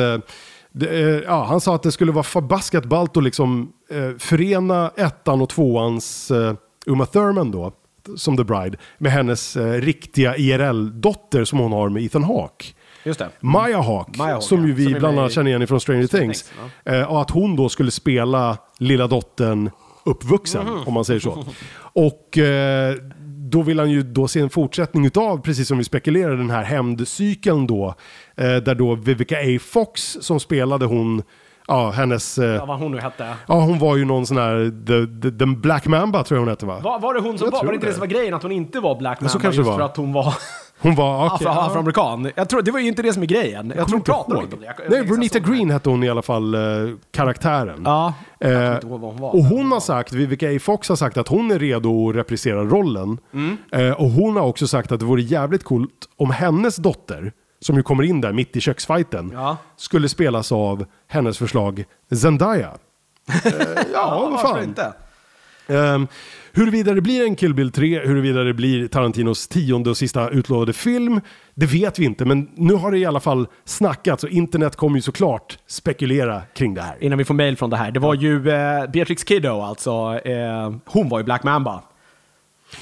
det, eh, ja, han sa att det skulle vara förbaskat ballt att liksom, eh, förena ettan och tvåans eh, Uma Thurman då, som The Bride, med hennes eh, riktiga IRL-dotter som hon har med Ethan Hawke. Just det. Maya Hawke, Maya Hawke, som ju ja. vi Som bland annat känner igen från Stranger Things. Things, Eh, och att hon då skulle spela lilla dottern uppvuxen, Mhm. om man säger så. Och eh, då vill han ju då se en fortsättning utav, precis som vi spekulerade, den här hämndcykeln då. Eh, där då Vivica A. Fox som spelade hon, ja hennes, eh, Ja, vad hon nu hette. ja hon var ju någon sån här, the, the, the Black Mamba tror jag hon hette va? Var, var det hon som Jag var? Var det inte det. som var grejen? Att hon inte var black Men så mamba kanske just var. för att hon var Hon var, okej, afro, ja. afroamerikan? Jag tror, det var ju inte det som är grejen. Jag, tror hon pratade om det. Jag- jag Nej, jag det. Green hette hon i alla fall, eh, karaktären. Ja, jag Eh, inte ihåg vad hon var. och hon har sagt, Vivica A. Fox har sagt att hon är redo att reprisera rollen. Mm. Eh, och hon har också sagt att det vore jävligt coolt om hennes dotter, som ju kommer in där mitt i köksfighten, Ja. skulle spelas av hennes förslag Zendaya. Eh, ja, vad fan. inte? Um, huruvida det blir en Kill Bill 3, huruvida det blir Tarantinos tionde och sista utlovade film, det vet vi inte. Men nu har det i alla fall snackats och internet kommer ju såklart spekulera kring det här. Innan vi får mail från det här. Det var ju eh, Beatrix Kiddo, alltså. Eh, hon var ju Black Mamba.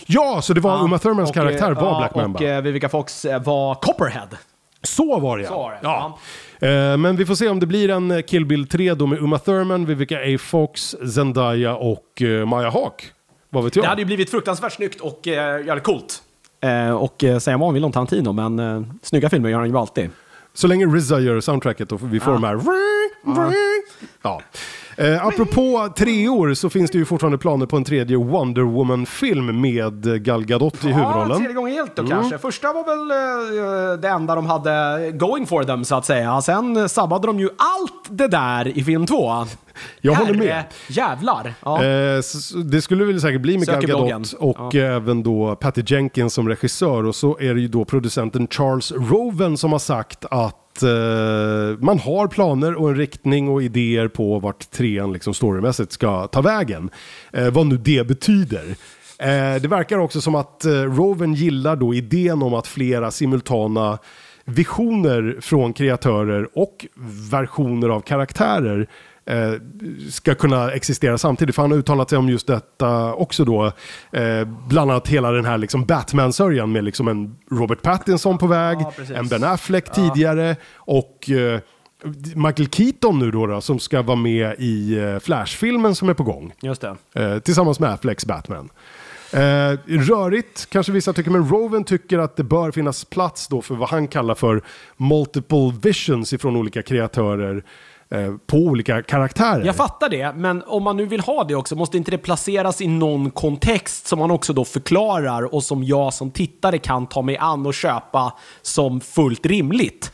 Ja, så det var Uma Thurmans och, karaktär eh, var ja, Black Mamba. Och eh, Vivica Fox eh, var Copperhead. Så var det ja. Så var det, ja. Eh, Men vi får se om det blir en eh, Kill Bill 3 då med Uma Thurman, Vivica A. Fox, Zendaya och eh, Maya Hawke. Vad vet jag? Det hade ju blivit fruktansvärt snyggt och jävligt coolt. Och säga vad man vill om Tarantino, men snygga filmer gör han ju alltid. Så länge RZA gör soundtracket och vi får de här... Ja. Eh, apropå treor så finns det ju fortfarande planer på en tredje Wonder Woman-film med Gal Gadot i Ja, huvudrollen. tredje gången helt då kanske. Första var väl eh, det enda de hade going for them, så att säga. Sen sabbade de ju allt det där i film två. Jag håller med. Herre Jävlar. Ja. Eh, det skulle väl säkert bli med Söker Gal. Gadot och även då Patty Jenkins som regissör. Och så är det ju då producenten Charles Roven som har sagt att eh, man har planer och en riktning och idéer på vart trean liksom storymässigt ska ta vägen. Eh, vad nu det betyder. Eh, det verkar också som att eh, Roven gillar då idén om att flera simultana visioner från kreatörer och versioner av karaktärer eh, ska kunna existera samtidigt. För han har uttalat sig om just detta också då. Eh, bland annat hela den här liksom Batman-sörjan med liksom en Robert Pattinson på väg, Ja, en Ben Affleck tidigare och eh, Michael Keaton nu då, då som ska vara med i eh, Flash-filmen som är på gång. Just det. Eh, tillsammans med Afflecks Batman. Eh, rörigt, kanske vissa tycker, men Roven tycker att det bör finnas plats då för vad han kallar för multiple visions ifrån olika kreatörer eh, på olika karaktärer. Jag fattar det, men om man nu vill ha det också, måste inte det placeras i någon kontext som man också då förklarar och som jag som tittare kan ta mig an och köpa som fullt rimligt?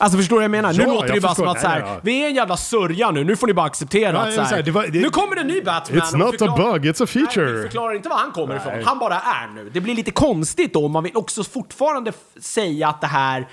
Alltså förstår du vad jag menar? nu Ja, låter det ju bara som att så här, Nej, ja. vi är en jävla sörja nu, nu får ni bara acceptera Ja, att så så här, det var- det- nu kommer det en ny Batman. It's not a förklara- bug, it's a feature. Nej, vi förklarar inte var han kommer ifrån. Nej. Han bara är nu. Det blir lite konstigt då om man vill också fortfarande säga att det här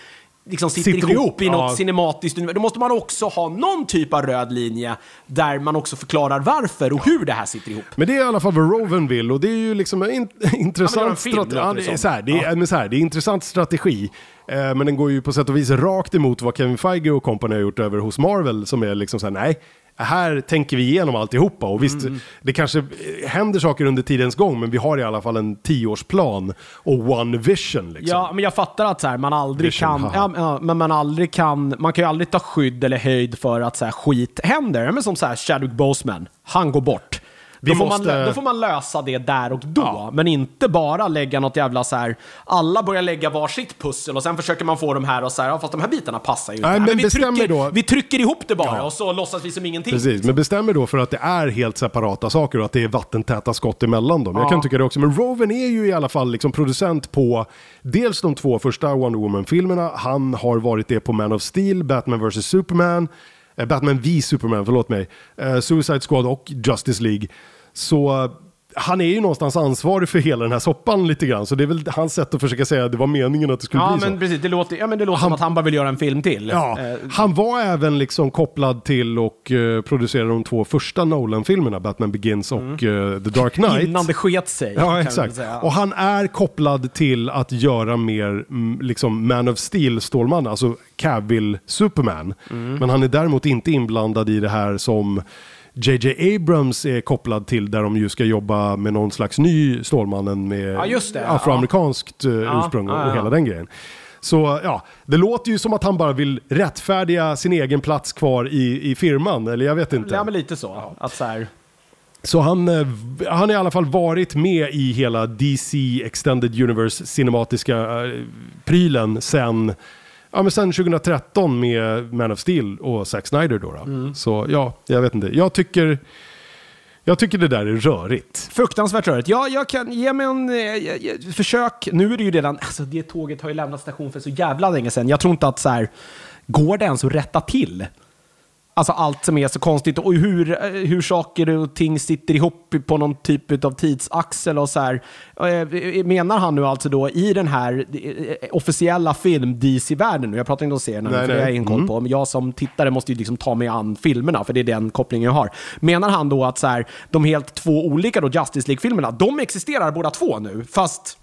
liksom sitter, Sitter ihop, i något ja. cinematiskt universum. Då måste man också ha någon typ av röd linje där man också förklarar varför och hur det här sitter ihop. Men det är i alla fall vad Roven vill och det är ju liksom en in- intressant göra en film, strate- låter ja, det det är som. så här, det är, men så här, det är intressant strategi. Eh, men den går ju på sätt och vis rakt emot vad Kevin Feige och company har gjort över hos Marvel som är liksom så här, nej, här tänker vi igenom alltihopa. Och visst, Mm. det kanske händer saker under tidens gång, men vi har i alla fall en tioårsplan och one vision. Liksom. Ja, men jag fattar att så här, man aldrig Vision, kan, ja, ja, men man aldrig kan, man kan ju aldrig ta skydd eller höjd för att så här, skit händer. Men som så här, Chadwick Boseman, han går bort. Vi Då får, måste- man, då får man lösa det där och då, men inte bara lägga något jävla så här. alla börjar lägga varsitt pussel och sen försöker man få de här och så här, ja, fast de här bitarna passar ju inte. Nej, Ja, men vi, trycker, er då. vi trycker ihop det bara Ja. och så låtsas vi som ingenting. Precis, men bestämmer då för att det är helt separata saker och att det är vattentäta skott emellan dem. Jag kan tycka det också. Men Roven är ju i alla fall liksom producent på dels de två första Wonder Woman-filmerna. Han har varit det på Man of Steel, Batman vs. Superman, eh, Batman v Superman, förlåt mig, eh, Suicide Squad och Justice League. Så eh, han är ju någonstans ansvarig för hela den här soppan lite grann. Så det är väl hans sätt att försöka säga att det var meningen att det skulle Ja, bli så. men precis. Det låter, ja, men det låter som att han bara vill göra en film till. Ja, Eh, han var även liksom kopplad till och uh, producerade de två första Nolan-filmerna, Batman Begins och eh, The Dark Knight. Mm. Innan det sket sig. Ja, exakt. Och han är kopplad till att göra mer mm, liksom Man of Steel-Stålman, alltså Cavill Superman. Mm. Men han är däremot inte inblandad i det här som JJ Abrams är kopplad till, där de ju ska jobba med någon slags ny Stålmannen med Ja, det. afroamerikanskt eh, ursprung och, ja, ja. och hela den grejen. Så ja, det låter ju som att han bara vill rättfärdiga sin egen plats kvar i, i firman, eller jag vet inte. Ja, men lite så. Att så här, Så han, eh, han har i alla fall varit med i hela DC Extended Universe cinematiska eh, prylen sen, ja, men sen 2013 med Man of Steel och Zack Snyder. Då, då. Så ja, jag vet inte. Jag tycker, jag tycker det där är rörigt. Fruktansvärt rörigt. Ja, jag kan ge mig en eh, eh, försök. Nu är det ju redan, alltså det tåget har ju lämnat station för så jävla länge sedan. Jag tror inte att så här, går det ens att rätta till? Alltså allt som är så konstigt och hur, eh, hur saker och ting sitter ihop på någon typ av tidsaxel och så här. Eh, menar han nu alltså då i den här eh, officiella film-DC-världen jag pratar inte om serierna Nej, för det nej. har jag ingen koll på, men jag som tittare måste ju liksom ta mig an filmerna för det är den kopplingen jag har. Menar han då att så här, de helt två olika då Justice League-filmerna, de existerar båda två nu, fast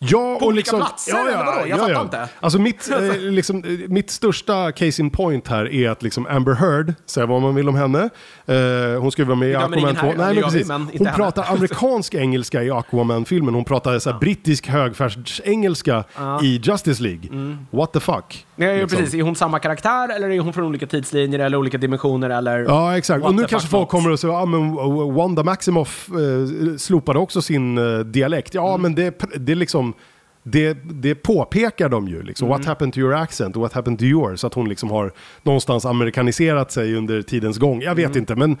Ja, På olika platser, eller vadå? Jag fattar inte. Alltså mitt, eh, liksom, eh, mitt största case in point här är att liksom Amber Heard, säga vad man vill om henne, eh, hon ju vara med i Aquaman ingen 2. här, Nej, men precis. men Hon henne. pratar amerikansk engelska i Aquaman-filmen, hon pratar så här, brittisk högfärds-engelska i Justice League. What the fuck? Nej, liksom. precis. Är hon samma karaktär eller är hon från olika tidslinjer eller olika dimensioner eller? Ja, exakt. Och nu kanske folk kommer och säger, ja men Wanda Maximoff eh, slopade också sin eh, dialekt. Ja, Mm. men det, det är liksom, det, det påpekar de ju. Liksom. Mm. What happened to your accent? What happened to yours? Att hon liksom har någonstans amerikaniserat sig under tidens gång. Jag vet Mm. inte, men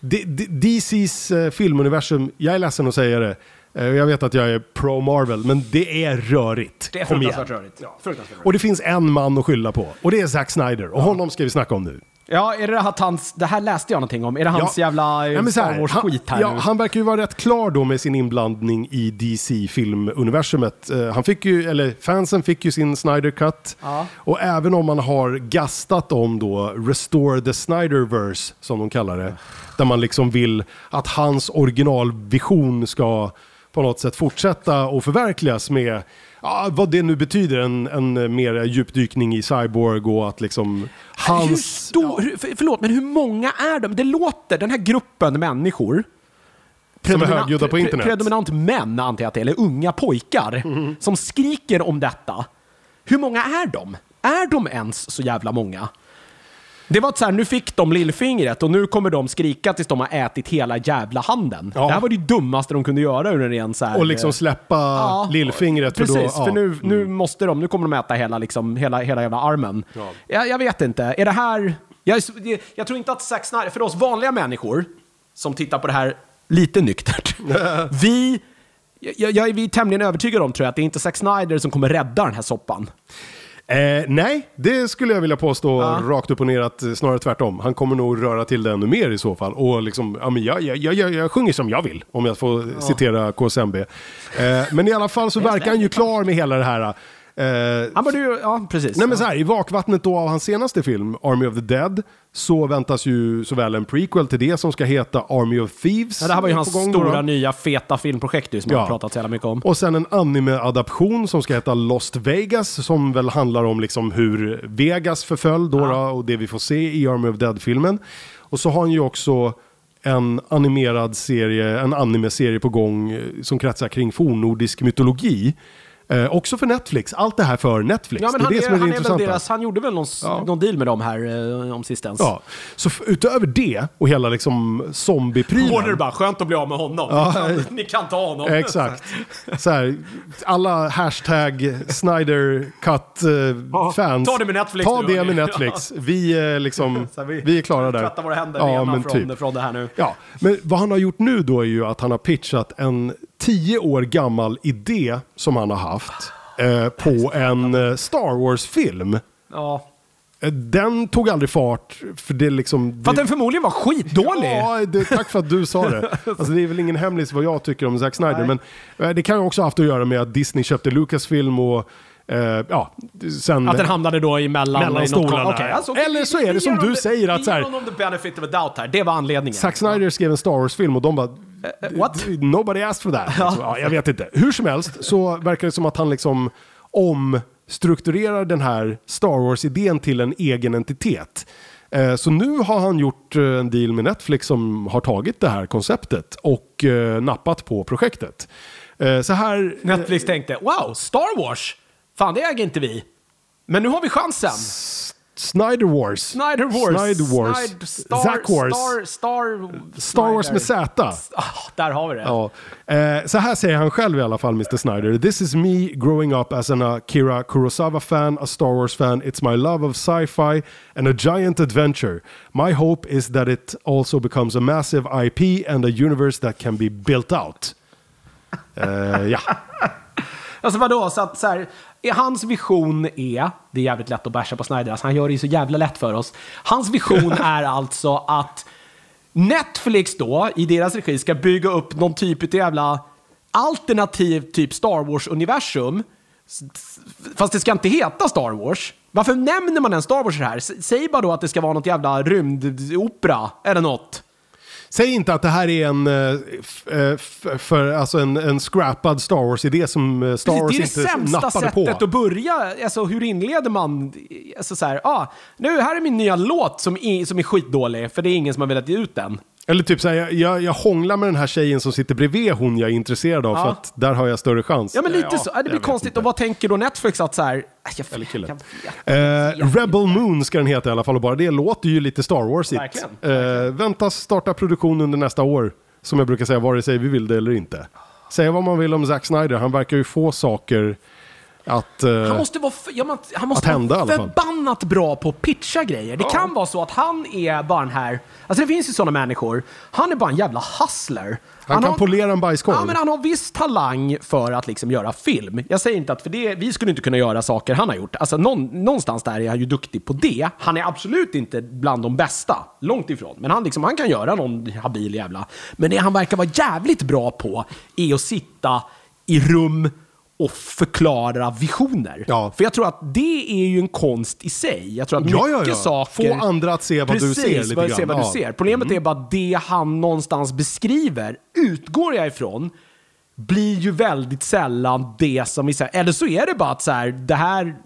D- D- DCs eh, filmuniversum, jag är ledsen att säga det. Eh, jag vet att jag är pro Marvel, men det är rörigt. Det är fruktansvärt rörigt. Ja, fruktansvärt rörigt. Och det finns en man att skylla på. Och det är Zack Snyder. Och honom ska vi snacka om nu. Ja, är det att hans, det här läste jag någonting om. Är det hans jävla eh, Ja, men så Star här, Wars-skit här han, ja, nu? han verkar ju vara rätt klar då med sin inblandning i DC-filmuniversumet. Eh, han fick ju, eller fansen fick ju sin Snyder Cut. Ja. Och även om man har gastat om då Restore the Snyderverse, som de kallar det. Där man liksom vill att hans originalvision ska på något sätt fortsätta och förverkligas med Ja, vad det nu betyder, en, en mer djupdykning i Cyborg och att liksom hans... Hur stor, för, förlåt, men hur många är de? Det låter, den här gruppen människor, Som är predominant- högljudda på internet. Predominant män, antar jag att det är, eller unga pojkar, som skriker om detta. Hur många är de? Är de ens så jävla många? Det var så här, nu fick de lillfingret och nu kommer de skrika tills de har ätit hela jävla handen. Ja. Det här var det dummaste de kunde göra ur en ren så här... Och liksom släppa Ja, lillfingret. Precis, för, då, för ja. nu, nu måste de, nu kommer de äta hela, liksom, hela, hela jävla armen. Ja. Jag, jag vet inte, är det här... Jag, jag tror inte att Zack Snyder, för oss vanliga människor som tittar på det här lite nyktert, vi, jag, jag, vi är tämligen övertygade om tror jag att det är inte Zack Snyder som kommer rädda den här soppan. Eh, nej, det skulle jag vilja påstå Ja. rakt upp och ner att eh, snarare tvärtom. Han kommer nog röra till det ännu mer i så fall. Och liksom, ja, men jag, jag, jag, jag, sjunger som jag vill, om jag får citera KSMB. Eh, men i alla fall så verkar han ju klar med hela det här. Eh, Han borde ju, ja precis. Nej men så här, i vakvattnet då av hans senaste film, Army of the Dead, så väntas ju såväl en prequel till det som ska heta Army of Thieves. ja, det här var ju hans gång då då. stora nya feta filmprojekt som Ja. har pratat så jävla mycket om. Och sen en anime-adaption som ska heta Lost Vegas som väl handlar om liksom hur Vegas förföll då, då och det vi får se i Army of Dead-filmen. Och så har han ju också en animerad serie, en anime-serie på gång eh, som kretsar kring fornnordisk mytologi. Eh, också för Netflix. Allt det här för Netflix. Ja, men det är han, det är, som är det han, är väl intressanta. deras, han gjorde väl någon, Ja. någon deal med dem här eh, om sistens. Ja, så utöver det och hela liksom zombieprylen. Warner bara, skönt att bli av med honom. Ni, kan, ni kan ta honom. Exakt. Så här, alla hashtag Snyder Cut eh, fans. ta det med Netflix Ta det med Netflix. Vi, är liksom, vi- vi är klara där. Tvätta våra händer Ja, rena men från, typ. från det här nu. Ja, men vad han har gjort nu då är ju att han har pitchat en tio år gammal idé som han har haft eh, på en eh, Star Wars-film. Ja. Eh, Den tog aldrig fart, för det liksom... För att det- den förmodligen var skitdålig. Ja, det, tack för att du sa det. Alltså, det är väl ingen hemlis vad jag tycker om Zack Snyder, men eh, det kan ju också haft att göra med att Disney köpte Lucasfilm och eh, ja, sen... Att den hamnade då emellan, Mellan stolarna, ja. alltså, Eller så är det som du säger, att så här- the benefit of a doubt här. Det var anledningen. Zack Snyder skrev en Star Wars-film och de bara... what? Nobody asked for that. Liksom, ja, jag vet inte. Hur som helst så verkar det som att han liksom omstrukturerar den här Star Wars-idén till en egen entitet. Eh, Så nu har han gjort eh, en deal med Netflix som har tagit det här konceptet och eh, nappat på projektet. Eh, Så här... Netflix tänkte, wow, Star Wars? Fan, det äger inte vi. Men nu har vi chansen. Snyder Wars. Snyder Wars. Snyder Wars. Snide- Star, Zack Wars. Star, Star, Star Wars med Snyder. Z. Ah, där har vi det. Ja. Eh, så här säger han själv i alla fall, Mr. Snyder. This is me growing up as an Akira Kurosawa-fan, a Star Wars-fan. It's my love of sci-fi and a giant adventure. My hope is that it also becomes a massive IP and a universe that can be built out. Eh, ja. Alltså vadå, så att så här, Hans vision är, det är jävligt lätt att basha på Snyder, alltså han gör det ju så jävla lätt för oss. Hans vision är alltså att Netflix då, i deras regi, ska bygga upp någon typ av jävla alternativ typ Star Wars-universum. Fast det ska inte heta Star Wars. Varför nämner man en Star Wars här? Säg bara då att det ska vara något jävla rymdopera eller något. Säg inte att det här är en, f- för, alltså en, en scrappad Star Wars-idé som eh, Star Wars Precis, det är det inte sämsta nappade sättet på. att börja. Alltså, hur inleder man? Alltså, så här, ah, nu här är min nya låt som, i, som är skitdålig, för det är ingen som har velat ge ut den. Eller typ såhär, jag, jag, jag hånglar med den här tjejen som sitter bredvid hon jag är intresserad av Ja. för att där har jag större chans. Ja, men lite så. jag Det blir vet konstigt. inte. Och vad tänker då Netflix att så här... äh, Jag, Eller killen. jag, jag, Eh, Rebel Moon ska den heta i alla fall och bara det låter ju lite Star Wars-igt. Verkligen, Eh, väntas starta produktion under nästa år. Som jag brukar säga, vare sig vi vill det eller inte. Säga vad man vill om Zack Snyder, han verkar ju få saker att... eh, Han måste vara, ja, man, han måste hända vara förbannat bra på att pitcha grejer. Det kan vara så att han är bara den här... Alltså det finns ju sådana människor. Han är bara en jävla hustler. Han kan har- polera en bajskorv. Ja, men han har viss talang för att liksom göra film. Jag säger inte att för det, vi skulle inte kunna göra saker han har gjort. Alltså någon, någonstans där är han ju duktig på det. Han är absolut inte bland de bästa, långt ifrån. Men han, liksom, han kan göra någon habil jävla. Men det han verkar vara jävligt bra på är att sitta i rum och förklara visioner. Ja. För jag tror att det är ju en konst i sig. Jag tror att Ja, mycket ja, ja. saker... Få andra att se vad du Precis, ser lite se vad du Ja. Mm. ser. Problemet är bara det han någonstans beskriver, utgår jag ifrån, blir ju väldigt sällan det som vi säger. Eller så är det bara att så här, det här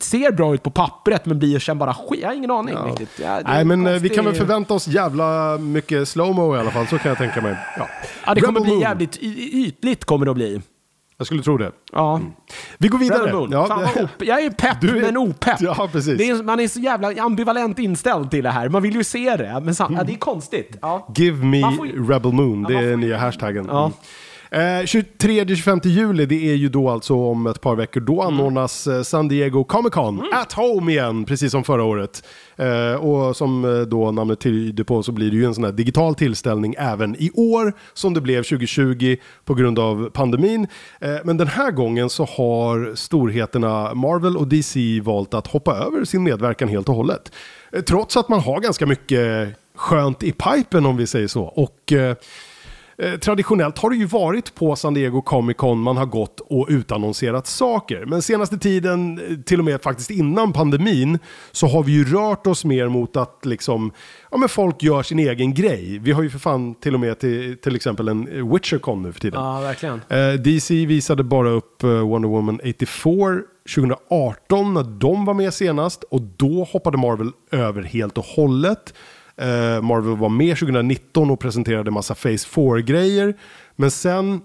ser bra ut på pappret men blir sen bara skit. Jag har ingen aning riktigt. Ja, det är Nej, men eh, vi konstigt. kan väl förvänta oss jävla mycket slowmo i alla fall, så kan jag tänka mig. Ja, Ja, det kommer Rebel bli Moon. jävligt ytligt kommer det att bli. Jag skulle tro det. Ja. Vi går vidare. Ja, Fan vad op- jag är pepp Du är- men opepp. Ja, precis. Är, man är så jävla ambivalent inställd till det här. Man vill ju se det, men sam- ja, det är konstigt. Ja. Give me får Rebel Moon, det är får nya hashtaggen. Ja. Mm. Eh, 23-25 juli, det är ju då alltså om ett par veckor. Då Mm. anordnas eh, San Diego Comic Con at home igen, precis som förra året. Eh, och som eh, då namnet tyder på så blir det ju en sån här digital tillställning även i år, som det blev 2020 på grund av pandemin. Eh, men den här gången så har storheterna Marvel och DC valt att hoppa över sin medverkan helt och hållet. Eh, Trots att man har ganska mycket skönt i pipen om vi säger så. Och eh, traditionellt har det ju varit på San Diego Comic Con man har gått och utannonserat saker. Men senaste tiden, eh, till och med faktiskt innan pandemin, så har vi ju rört oss mer mot att liksom, ja men folk gör sin egen grej. Vi har ju för fan till och med till, till exempel en eh, Witcher-con nu för tiden. ja, verkligen. Eh, DC visade bara upp Wonder Woman 84 2018 när de var med senast och då hoppade Marvel över helt och hållet. Eh, Marvel var med 2019 och presenterade massa Phase 4-grejer. Men sen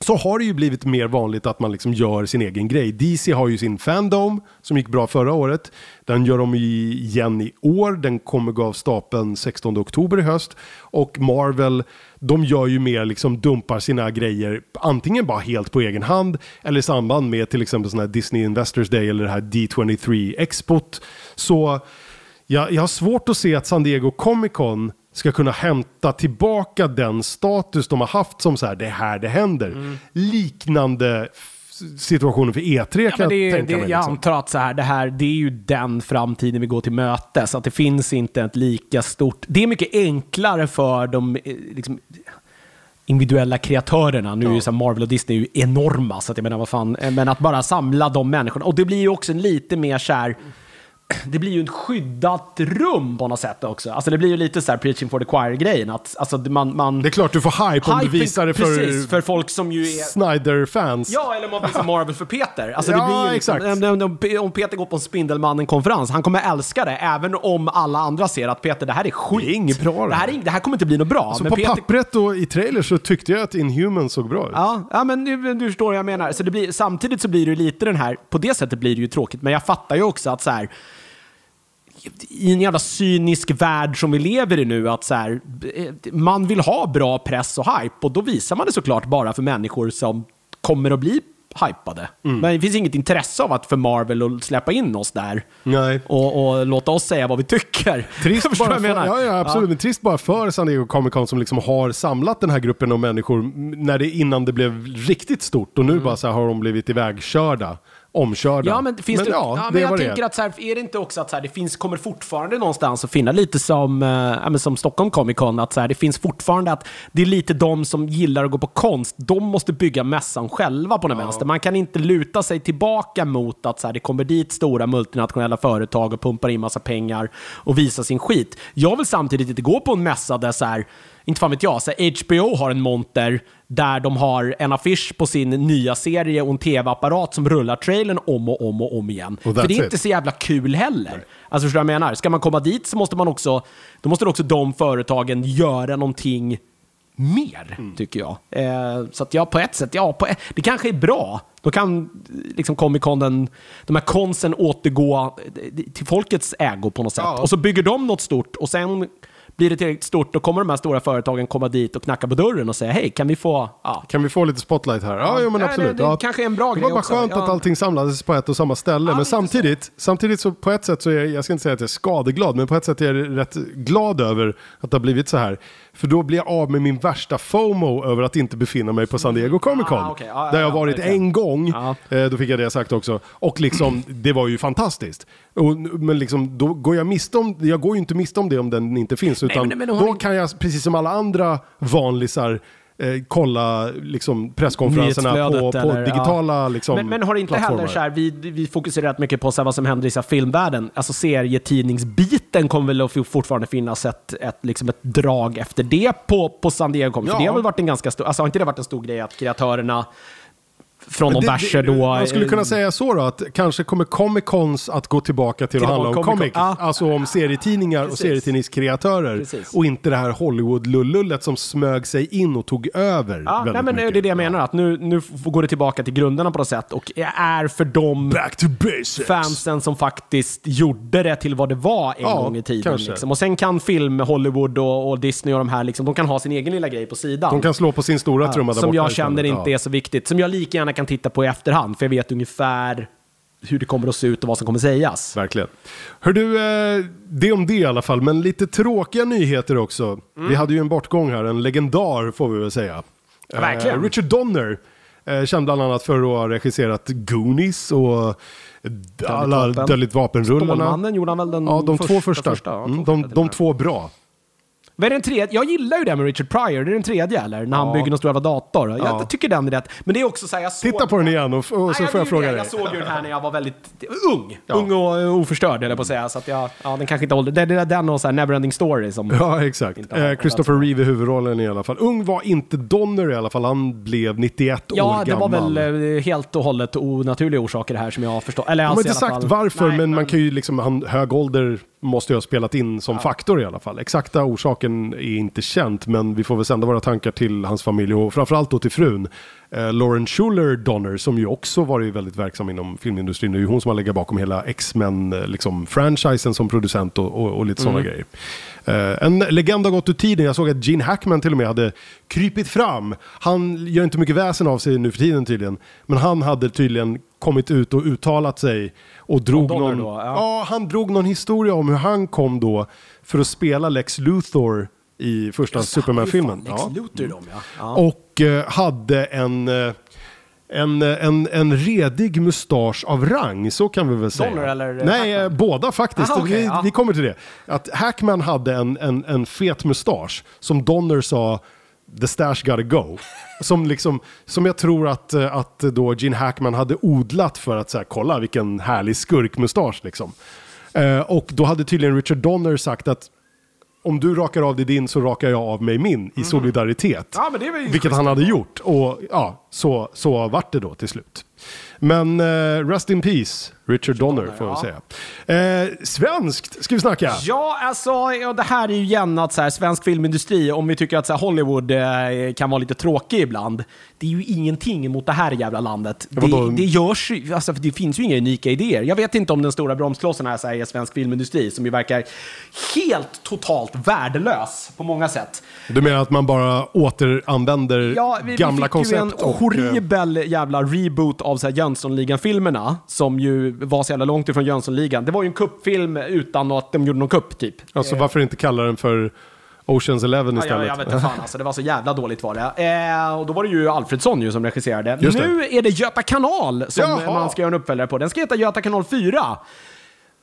så har det ju blivit mer vanligt att man liksom gör sin egen grej. DC har ju sin Fandom som gick bra förra året. Den gör de igen i år. Den kommer gå av stapeln 16 oktober i höst. Och Marvel, de gör ju mer liksom dumpar sina grejer antingen bara helt på egen hand eller i samband med till exempel sån här Disney Investors Day eller det här D23 Expot. Så jag, jag har svårt att se att San Diego Comic Con ska kunna hämta tillbaka den status de har haft som så här, det är här det händer. Liknande f- situationer för E3 Mm. Ja, kan men det, jag tänka det, mig. jag Liksom. antar att så här, det här det är ju den framtiden vi går till mötes. Att det finns inte ett lika stort... Det är mycket enklare för de eh, liksom, individuella kreatörerna. Nu är ju så Marvel och Disney är ju enorma, så att jag menar vad fan. eh, Men att bara samla de människorna. Och det blir ju också en lite mer så här... Det blir ju ett skyddat rum på något sätt också. Alltså det blir ju lite så här preaching for the choir-grejen. Att, alltså man, man, Det är klart du får hype om du visar det för, Precis, för folk som ju är... Snyder-fans. Ja, eller om man visar Marvel för Peter. Alltså, Ja, det blir ju liksom, exakt. om, om, Peter går på en Spindelmannen-konferens, han kommer älska det, även om alla andra ser att Peter, det här är skit. Det är det här, är, det här kommer inte bli något bra. Så men på Peter, pappret och i trailer så tyckte jag att Inhuman såg bra ut. Ja, ja men du, du förstår vad jag menar. Så det blir, samtidigt så blir det ju lite den här, på det sättet blir det ju tråkigt, men jag fattar ju också att så här, i en jävla cynisk värld som vi lever i nu, att så här, eh, man vill ha bra press och hype och då visar man det såklart bara för människor som kommer att bli hypade. Mm. Men det finns inget intresse av att för Marvel att släppa in oss där och, och låta oss säga vad vi tycker. Trist bara, för, ja, ja, absolut. Men trist bara för San Diego Comic Con som liksom har samlat den här gruppen av människor när det, innan det blev riktigt stort. Och nu Mm. bara så här har de blivit ivägkörda omkörda. Ja, men finns det, ja, men det är jag vad det tänker är. att så här, är det inte också att så här, det finns, kommer fortfarande någonstans att finna lite som, ja, men som Stockholm Comic Con, att så här, det finns fortfarande att det är lite de som gillar att gå på konst, de måste bygga mässan själva på den vänster. Man kan inte luta sig tillbaka mot att så här, det kommer dit stora multinationella företag och pumpar in massa pengar och visar sin skit. Jag vill samtidigt inte gå på en mässa där så här, inte fan vet jag, så HBO har en monter där de har en affisch på sin nya serie och en tv-apparat som rullar trailern om och om och om igen. Och För det är inte it. så jävla kul heller. Alltså förstår du vad jag menar? Ska man komma dit så måste man också, då måste också de företagen göra någonting mer, Mm. tycker jag. Eh, så att ja, på ett sätt, ja, på ett, det kanske är bra. Då kan liksom Comic Con, den, de här konsten återgå eh, till folkets ägo på något sätt. Ja. Och så bygger de något stort och sen blir det tillräckligt stort, då kommer de här stora företagen komma dit och knacka på dörren och säga hej, kan vi få... Ja, Kan vi få lite spotlight här? Ja, jo, men absolut. det- det ja. kanske är en bra det grej var bara också. skönt att allting samlades på ett och samma ställe. men samtidigt, samtidigt så på ett sätt så är jag, jag ska inte säga att jag är skadeglad, men på ett sätt är jag rätt glad över att det har blivit så här. För då blir jag av med min värsta FOMO över att inte befinna mig på San Diego Comic Con. Ah. Ja, ja, där jag ja, varit verkligen. en gång, eh, då fick jag det sagt också. Och liksom, det var ju fantastiskt. Och, men liksom, då går jag miste om, jag går ju inte miste om det om den inte finns. Utan men- men har då kan jag, precis som alla andra vanlisar, eh, kolla liksom, presskonferenserna på, på eller, digitala ja. liksom, men, men har det inte plattformar. heller så här, vi, vi fokuserar rätt mycket på så här, vad som händer i så här, filmvärlden. Alltså serietidningsbiten kommer väl att fortfarande finnas ett, ett, liksom ett drag efter det på, på San Diego Comic. För Ja. det har väl varit en ganska stor, alltså har inte det varit en stor grej att kreatörerna från de verser då... Man skulle eh, kunna säga så då, att kanske kommer Comic Cons att gå tillbaka till, Till att handla om Comic. Ja. Alltså om serietidningar och Precis. serietidningskreatörer. Precis. Och inte det här Hollywood-lullullet som smög sig in och tog över Ja, väldigt nej, men mycket. det är det jag menar, att nu, nu går det tillbaka till grunderna på något sätt och är för de Back to basics! fansen som faktiskt gjorde det till vad det var en Ja, gång i tiden. Liksom. Och sen kan film, Hollywood och, och Disney och de här, liksom, de kan ha sin egen lilla grej på sidan. De kan slå på sin stora trumma där som borta jag känner inte Ja. är så viktigt. Som jag lika gärna kan titta på i efterhand, för jag vet ungefär hur det kommer att se ut och vad som kommer sägas. Verkligen. Hör du, eh, det om det i alla fall, men lite tråkiga nyheter också. Mm. Vi hade ju en bortgång här, en legendar får vi väl säga. Ja, verkligen. Eh, Richard Donner, eh, känd bland annat för att ha regisserat Goonies och alla. Dödligt vapenrullarna. Stålmannen gjorde han väl den Ja, de två första. ja, mm, de, första de två bra. Vad är den tredje? Jag gillar ju det med Richard Pryor. Det är den tredje eller? När han Ja. bygger någon stor jävla dator. Jag Ja. tycker den är rätt. Men det är också så här, jag såg Titta på den igen och, och så Nej, får jag gjorde fråga dig. Jag såg ju den här när jag var väldigt ung. Ja. Ung och eh, oförstörd, eller på att säga. Så att jag, ja, den kanske inte håller. Det, det är den och så här Neverending Story som... Ja, exakt. Inte har- Eh, Christopher Reeve i huvudrollen i alla fall. Ung var inte Donner i alla fall, han blev 91 år Ja, det var gammal. väl eh, helt och hållet onaturliga orsaker det här som jag förstår. Eller har alltså, inte i alla sagt varför, Nej, men man kan ju liksom, han, hög ålder måste ju ha spelat in som faktor i alla fall. Exakta orsaken är inte känt, men vi får väl sända våra tankar till hans familj och framförallt då till frun. Eh, Lauren Schuler Donner, som ju också varit väldigt verksam inom filmindustrin. Det är ju hon som har legat bakom hela X-Men, eh, liksom franchisen som producent och, och, och lite sådana grejer. Eh, en legend har gått ur tiden. Jag såg att Gene Hackman till och med hade krypit fram. Han gör inte mycket väsen av sig nu för tiden tydligen. Men han hade tydligen kommit ut och uttalat sig och drog någon... då, ja. ja, han drog någon historia om hur han kom då för att spela Lex Luthor i första Superman-filmen. Ja. Luthor ja. ja. Och eh, hade en, eh, en, eh, en, en redig mustasch av rang, så kan vi väl säga. Donner eller, eh, Nej, eh, Hackman? båda faktiskt. Aha, okej, vi, ja. vi kommer till det. Att Hackman hade en, en, en fet mustasch som Donner sa The stash gotta go. Som, liksom, som jag tror att, eh, att då Gene Hackman hade odlat för att så här, kolla vilken härlig skurkmustasch. Liksom. Eh, och då hade tydligen Richard Donner sagt att om du rakar av dig din så rakar jag av mig min i solidaritet. Ja, men det var ju Vilket han hade gjort. Och ja, så, så vart det då till slut. Men eh, rest in peace, Richard Donner får jag ja. säga. Eh, svenskt ska vi snacka. Ja, alltså, ja, det här är ju igen att så här, svensk filmindustri, om vi tycker att så här, Hollywood eh, kan vara lite tråkig ibland, det är ju ingenting mot det här jävla landet. vadå? Det, det görs alltså, det finns ju inga unika idéer. Jag vet inte om den stora bromsklossen här så här, är svensk filmindustri, som ju verkar helt totalt värdelös på många sätt. Du menar att man bara återanvänder Ja, vi, gamla vi fick ju en koncept? och, eh, horribel jävla reboot av så här Jönssonligan-filmerna, som ju var så jävla långt ifrån Jönssonligan. Det var ju en kuppfilm utan att de gjorde någon kupp, typ. Alltså varför inte kalla den för Oceans Eleven Ja, istället. jag, jag vet inte fan alltså, det var så jävla dåligt var det. Eh, och då var det ju Alfredsson ju som regisserade. Nu är det Göta kanal som Jaha. man ska göra en uppföljare på. Den ska heta Göta kanal 4.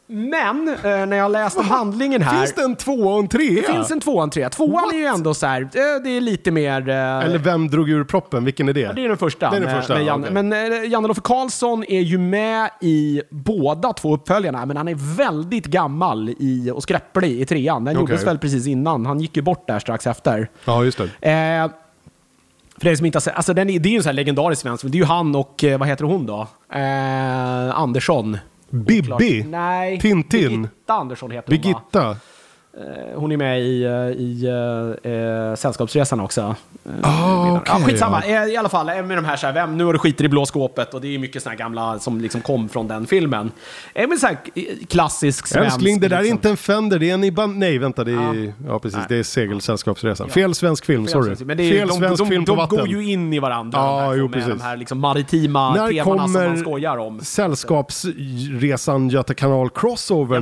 Men eh, när jag läste handlingen här. Finns det en tvåa och en trea? det finns en tvåan, trea. Tvåan What? är ju ändå så här, eh, det är lite mer... Eh, Eller vem drog ur proppen? Vilken är det? det är den första. Det är den med- första, med Jan, okej. Men eh, Janne-Loffe Karlsson är ju med i båda två uppföljarna, men han är väldigt gammal i, och skräpplig i trean. Den Okej. gjordes väl precis innan. Han gick ju bort där strax efter. Ja, just det. Eh, för er som inte har sett, alltså den är, det är ju en sån här legendarisk svensk. Det är ju han och, eh, vad heter hon då? Eh, Andersson. Bibi? Nej. Tintin? Birgitta Andersson heter hon? Birgitta? Eh, Hon är med i, eh, i uh, Sällskapsresan också. Eh, Ah, ja, skitsamma, ja. I alla fall med de här, så här vem, nu har du skiter i blå skåpet och det är mycket här gamla som liksom kom från den filmen. Men så här, klassisk svensk. Älskling, det där är liksom. inte en Fender, det är en Iban... Nej, vänta, det är... Ja, precis. Det är Segelsällskapsresan. Fel svensk film, sorry. Men det är, Fel de, svensk de, film på de, vatten. går ju in i varandra, Ja, de här, jo, med de här liksom maritima När temana som man skojar om. Sällskapsresan Göta kanal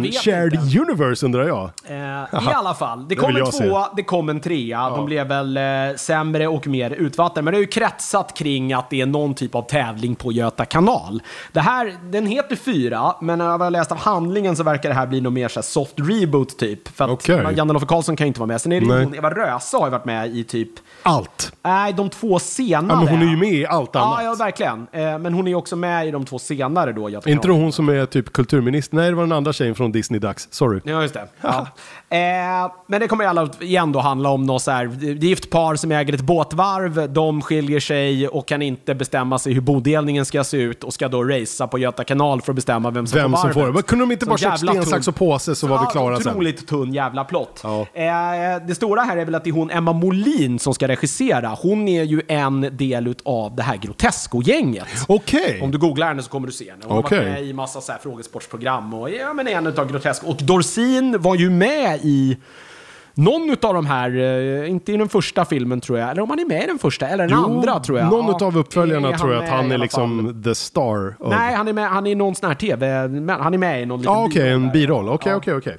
vet Shared inte. Universe undrar jag? Eh, I alla fall, det Det kom vill en se. tvåa, det kom en trea. De blev väl eh, sämre och mer utvattnade. Men det har ju kretsat kring att det är någon typ av tävling på Göta kanal. Det här, den heter fyra, men när jag har läst av handlingen så verkar det här bli något mer så här soft reboot typ. För att Okej. Janne-Loffe Karlsson kan ju inte vara med. Sen är det Nej. hon, Eva Röse har ju varit med i typ, Allt. nej de två senare. Ja, men hon är ju med i allt annat. Ja, ja, verkligen. Eh, men hon är ju också med i de två senare då, Göta inte det hon som är typ kulturminister? Nej, det var den andra tjejen från Disney Dags. Sorry. Ja, just det. Ja. Eh, men det kommer alla igen då handla om något så här, det är gift par som äger ett båtvarv, de skiljer sig och kan inte bestämma sig hur bodelningen ska se ut och ska då racea på Göta kanal för att bestämma vem som Vem får som varvet. får det? Men kunde de inte bara jävla sten, sax och påse så var vi klara sen? Otroligt tunn jävla plott. Ja. Eh, det stora här är väl att det är hon Emma Molin som ska regissera. Hon är ju en del av det här Grotesco-gänget. Okej. Om du googlar henne så kommer du se henne. Hon har Okej. varit med i massa så här frågesportsprogram och ja, men är en utav Grotesco. Och Dorsin var ju med i någon utav de här, eh, inte i den första filmen tror jag, eller om han är med i den första, eller den andra tror jag. Någon Ja, av uppföljarna är tror jag att han är liksom the star. Of... Nej, han är med, han är någon sån här tv, han är med i någon liten Ja, okej, biroll en där. biroll. Okej, Ja. okej, okej.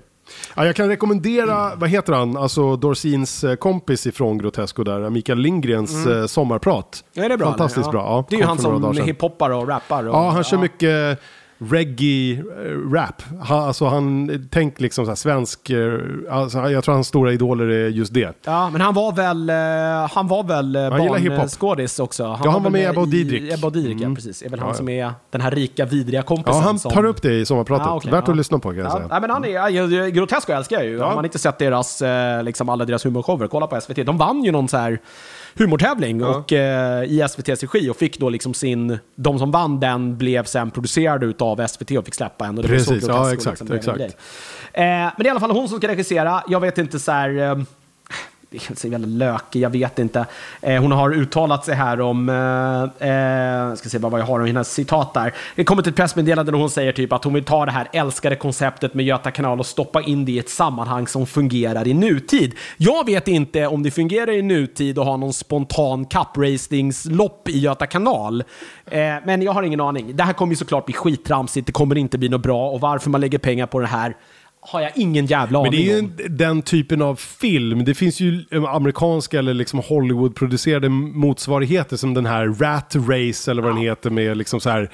Ja, jag kan rekommendera, vad heter han, alltså Dorsins eh, kompis ifrån Grotesco där, Mikael Lindgrens eh, sommarprat. Ja, det är bra. Fantastiskt ja. bra. Ja, det är ju han som hiphoppar och rappar. Och, Ja, han kör mycket reggae-rap. Han, alltså han, tänk liksom så här svensk, eh, alltså, jag tror hans stora idoler är just det. Ja, men han var väl, eh, han var väl eh, Han barnskådis också. Han Ja, han var med i Ebba och Didrik. Ebba och Didrik, ja Mm. precis. är väl han Ja, ja. som är den här rika, vidriga kompisen. Ja, han som... tar upp det i sommarpratet. Ja, okej, Värt ja. att lyssna på kan jag Ja, säga. nej, men han är, ja, ja, Grotesco älskar jag ju. Har man inte sett deras, eh, liksom alla deras humorshower, kolla på SVT. De vann ju någon så här humortävling och, eh, i SVTs regi och fick då liksom sin... De som vann den blev sen producerade utav SVT och fick släppa en. Och det Precis, ja, exakt, exakt. Eh, men det är i alla fall hon som ska regissera. Jag vet inte så här... Det är så jävla lökig, jag vet inte. Eh, hon har uttalat sig här om, eh, eh ska se bara vad jag har om hennes citat där. Det kommer ett pressmeddelande där hon säger typ att hon vill ta det här älskade konceptet med Göta kanal och stoppa in det i ett sammanhang som fungerar i nutid. Jag vet inte om det fungerar i nutid att ha någon spontan cupracingslopp i Göta kanal. Eh, men jag har ingen aning. Det här kommer ju såklart bli skittramsigt, det kommer inte bli något bra och varför man lägger pengar på det här har jag ingen jävla Men aning det är ju den typen av film. Det finns ju eh, amerikanska eller liksom Hollywood-producerade motsvarigheter som den här Rat Race eller vad den heter med liksom så här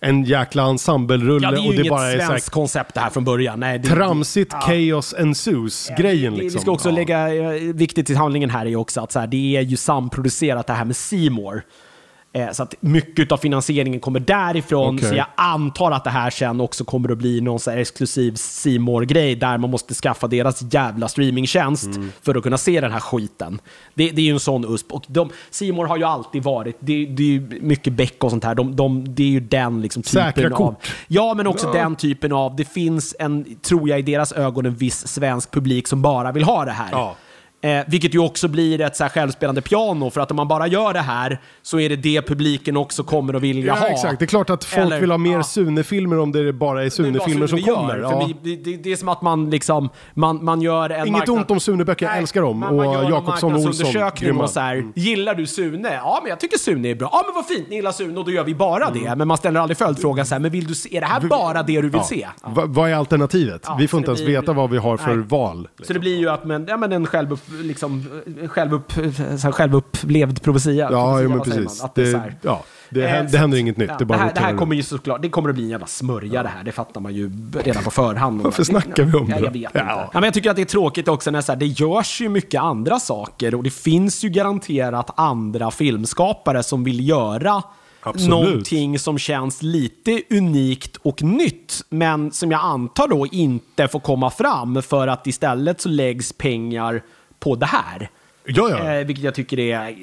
en jäkla ensemblerulle Ja, det är ju och det inget bara är så svenskt koncept det här från början. Nej, det, tramsigt chaos ensues-grejen det- liksom. Vi ska också Ja. lägga, eh, viktigt i handlingen här är ju också att så här, det är ju samproducerat det här med Seymour. Eh, Så att mycket av finansieringen kommer därifrån. Okej. Så jag antar att det här sen också kommer att bli någon så exklusiv C grej där man måste skaffa deras jävla streamingtjänst Mm. för att kunna se den här skiten. Det, det är ju en sån USP. Och C har ju alltid varit, det, det är ju mycket Beck och sånt här. De, de, det är ju den liksom typen Säkra av... kort. Ja, men också Ja. den typen av, det finns en, tror jag i deras ögon, en viss svensk publik som bara vill ha det här. Ja. Eh, vilket ju också blir ett så här självspelande piano, för att om man bara gör det här så är det det publiken också kommer att vilja Ja, ha. exakt. Det är klart att folk Eller- vill ha mer ja. Sune-filmer om det bara är Sune-filmer som kommer. Gör, Ja. vi, det, det, är som att man liksom, man, man gör en Inget ont om Sune-böcker, jag älskar dem. man gör Och Jakobsson och Olsson, och så här, gillar du Sune? Ja, men jag tycker Sune är bra. Ja, men vad fint, ni gillar Sune och då gör vi bara Mm. det. Men man ställer aldrig följdfrågan så här, men vill du se, är det här bara det du vill se? Va, vad är alternativet? Ja, vi får inte ens blir- veta vad vi har för Nej. val. Så det blir ju att men, ja, men en själv, liksom, självupp, så här, självupplevd profetia. Ja, jo, men precis. Att det, Det, ja, det, Eh, händer, det händer inget nytt. ja, det, bara det, här, det här kommer ju såklart, det kommer att bli en jävla smörja det här. Det fattar man ju redan på förhand. Varför snackar vi om ja, det? Jag vet Ja. inte. Ja, men jag tycker att det är tråkigt också när så här, det görs ju mycket andra saker och det finns ju garanterat andra filmskapare som vill göra Absolut. någonting som känns lite unikt och nytt, men som jag antar då inte får komma fram för att istället så läggs pengar på det här. Ja, ja. Eh, vilket jag tycker är, eh,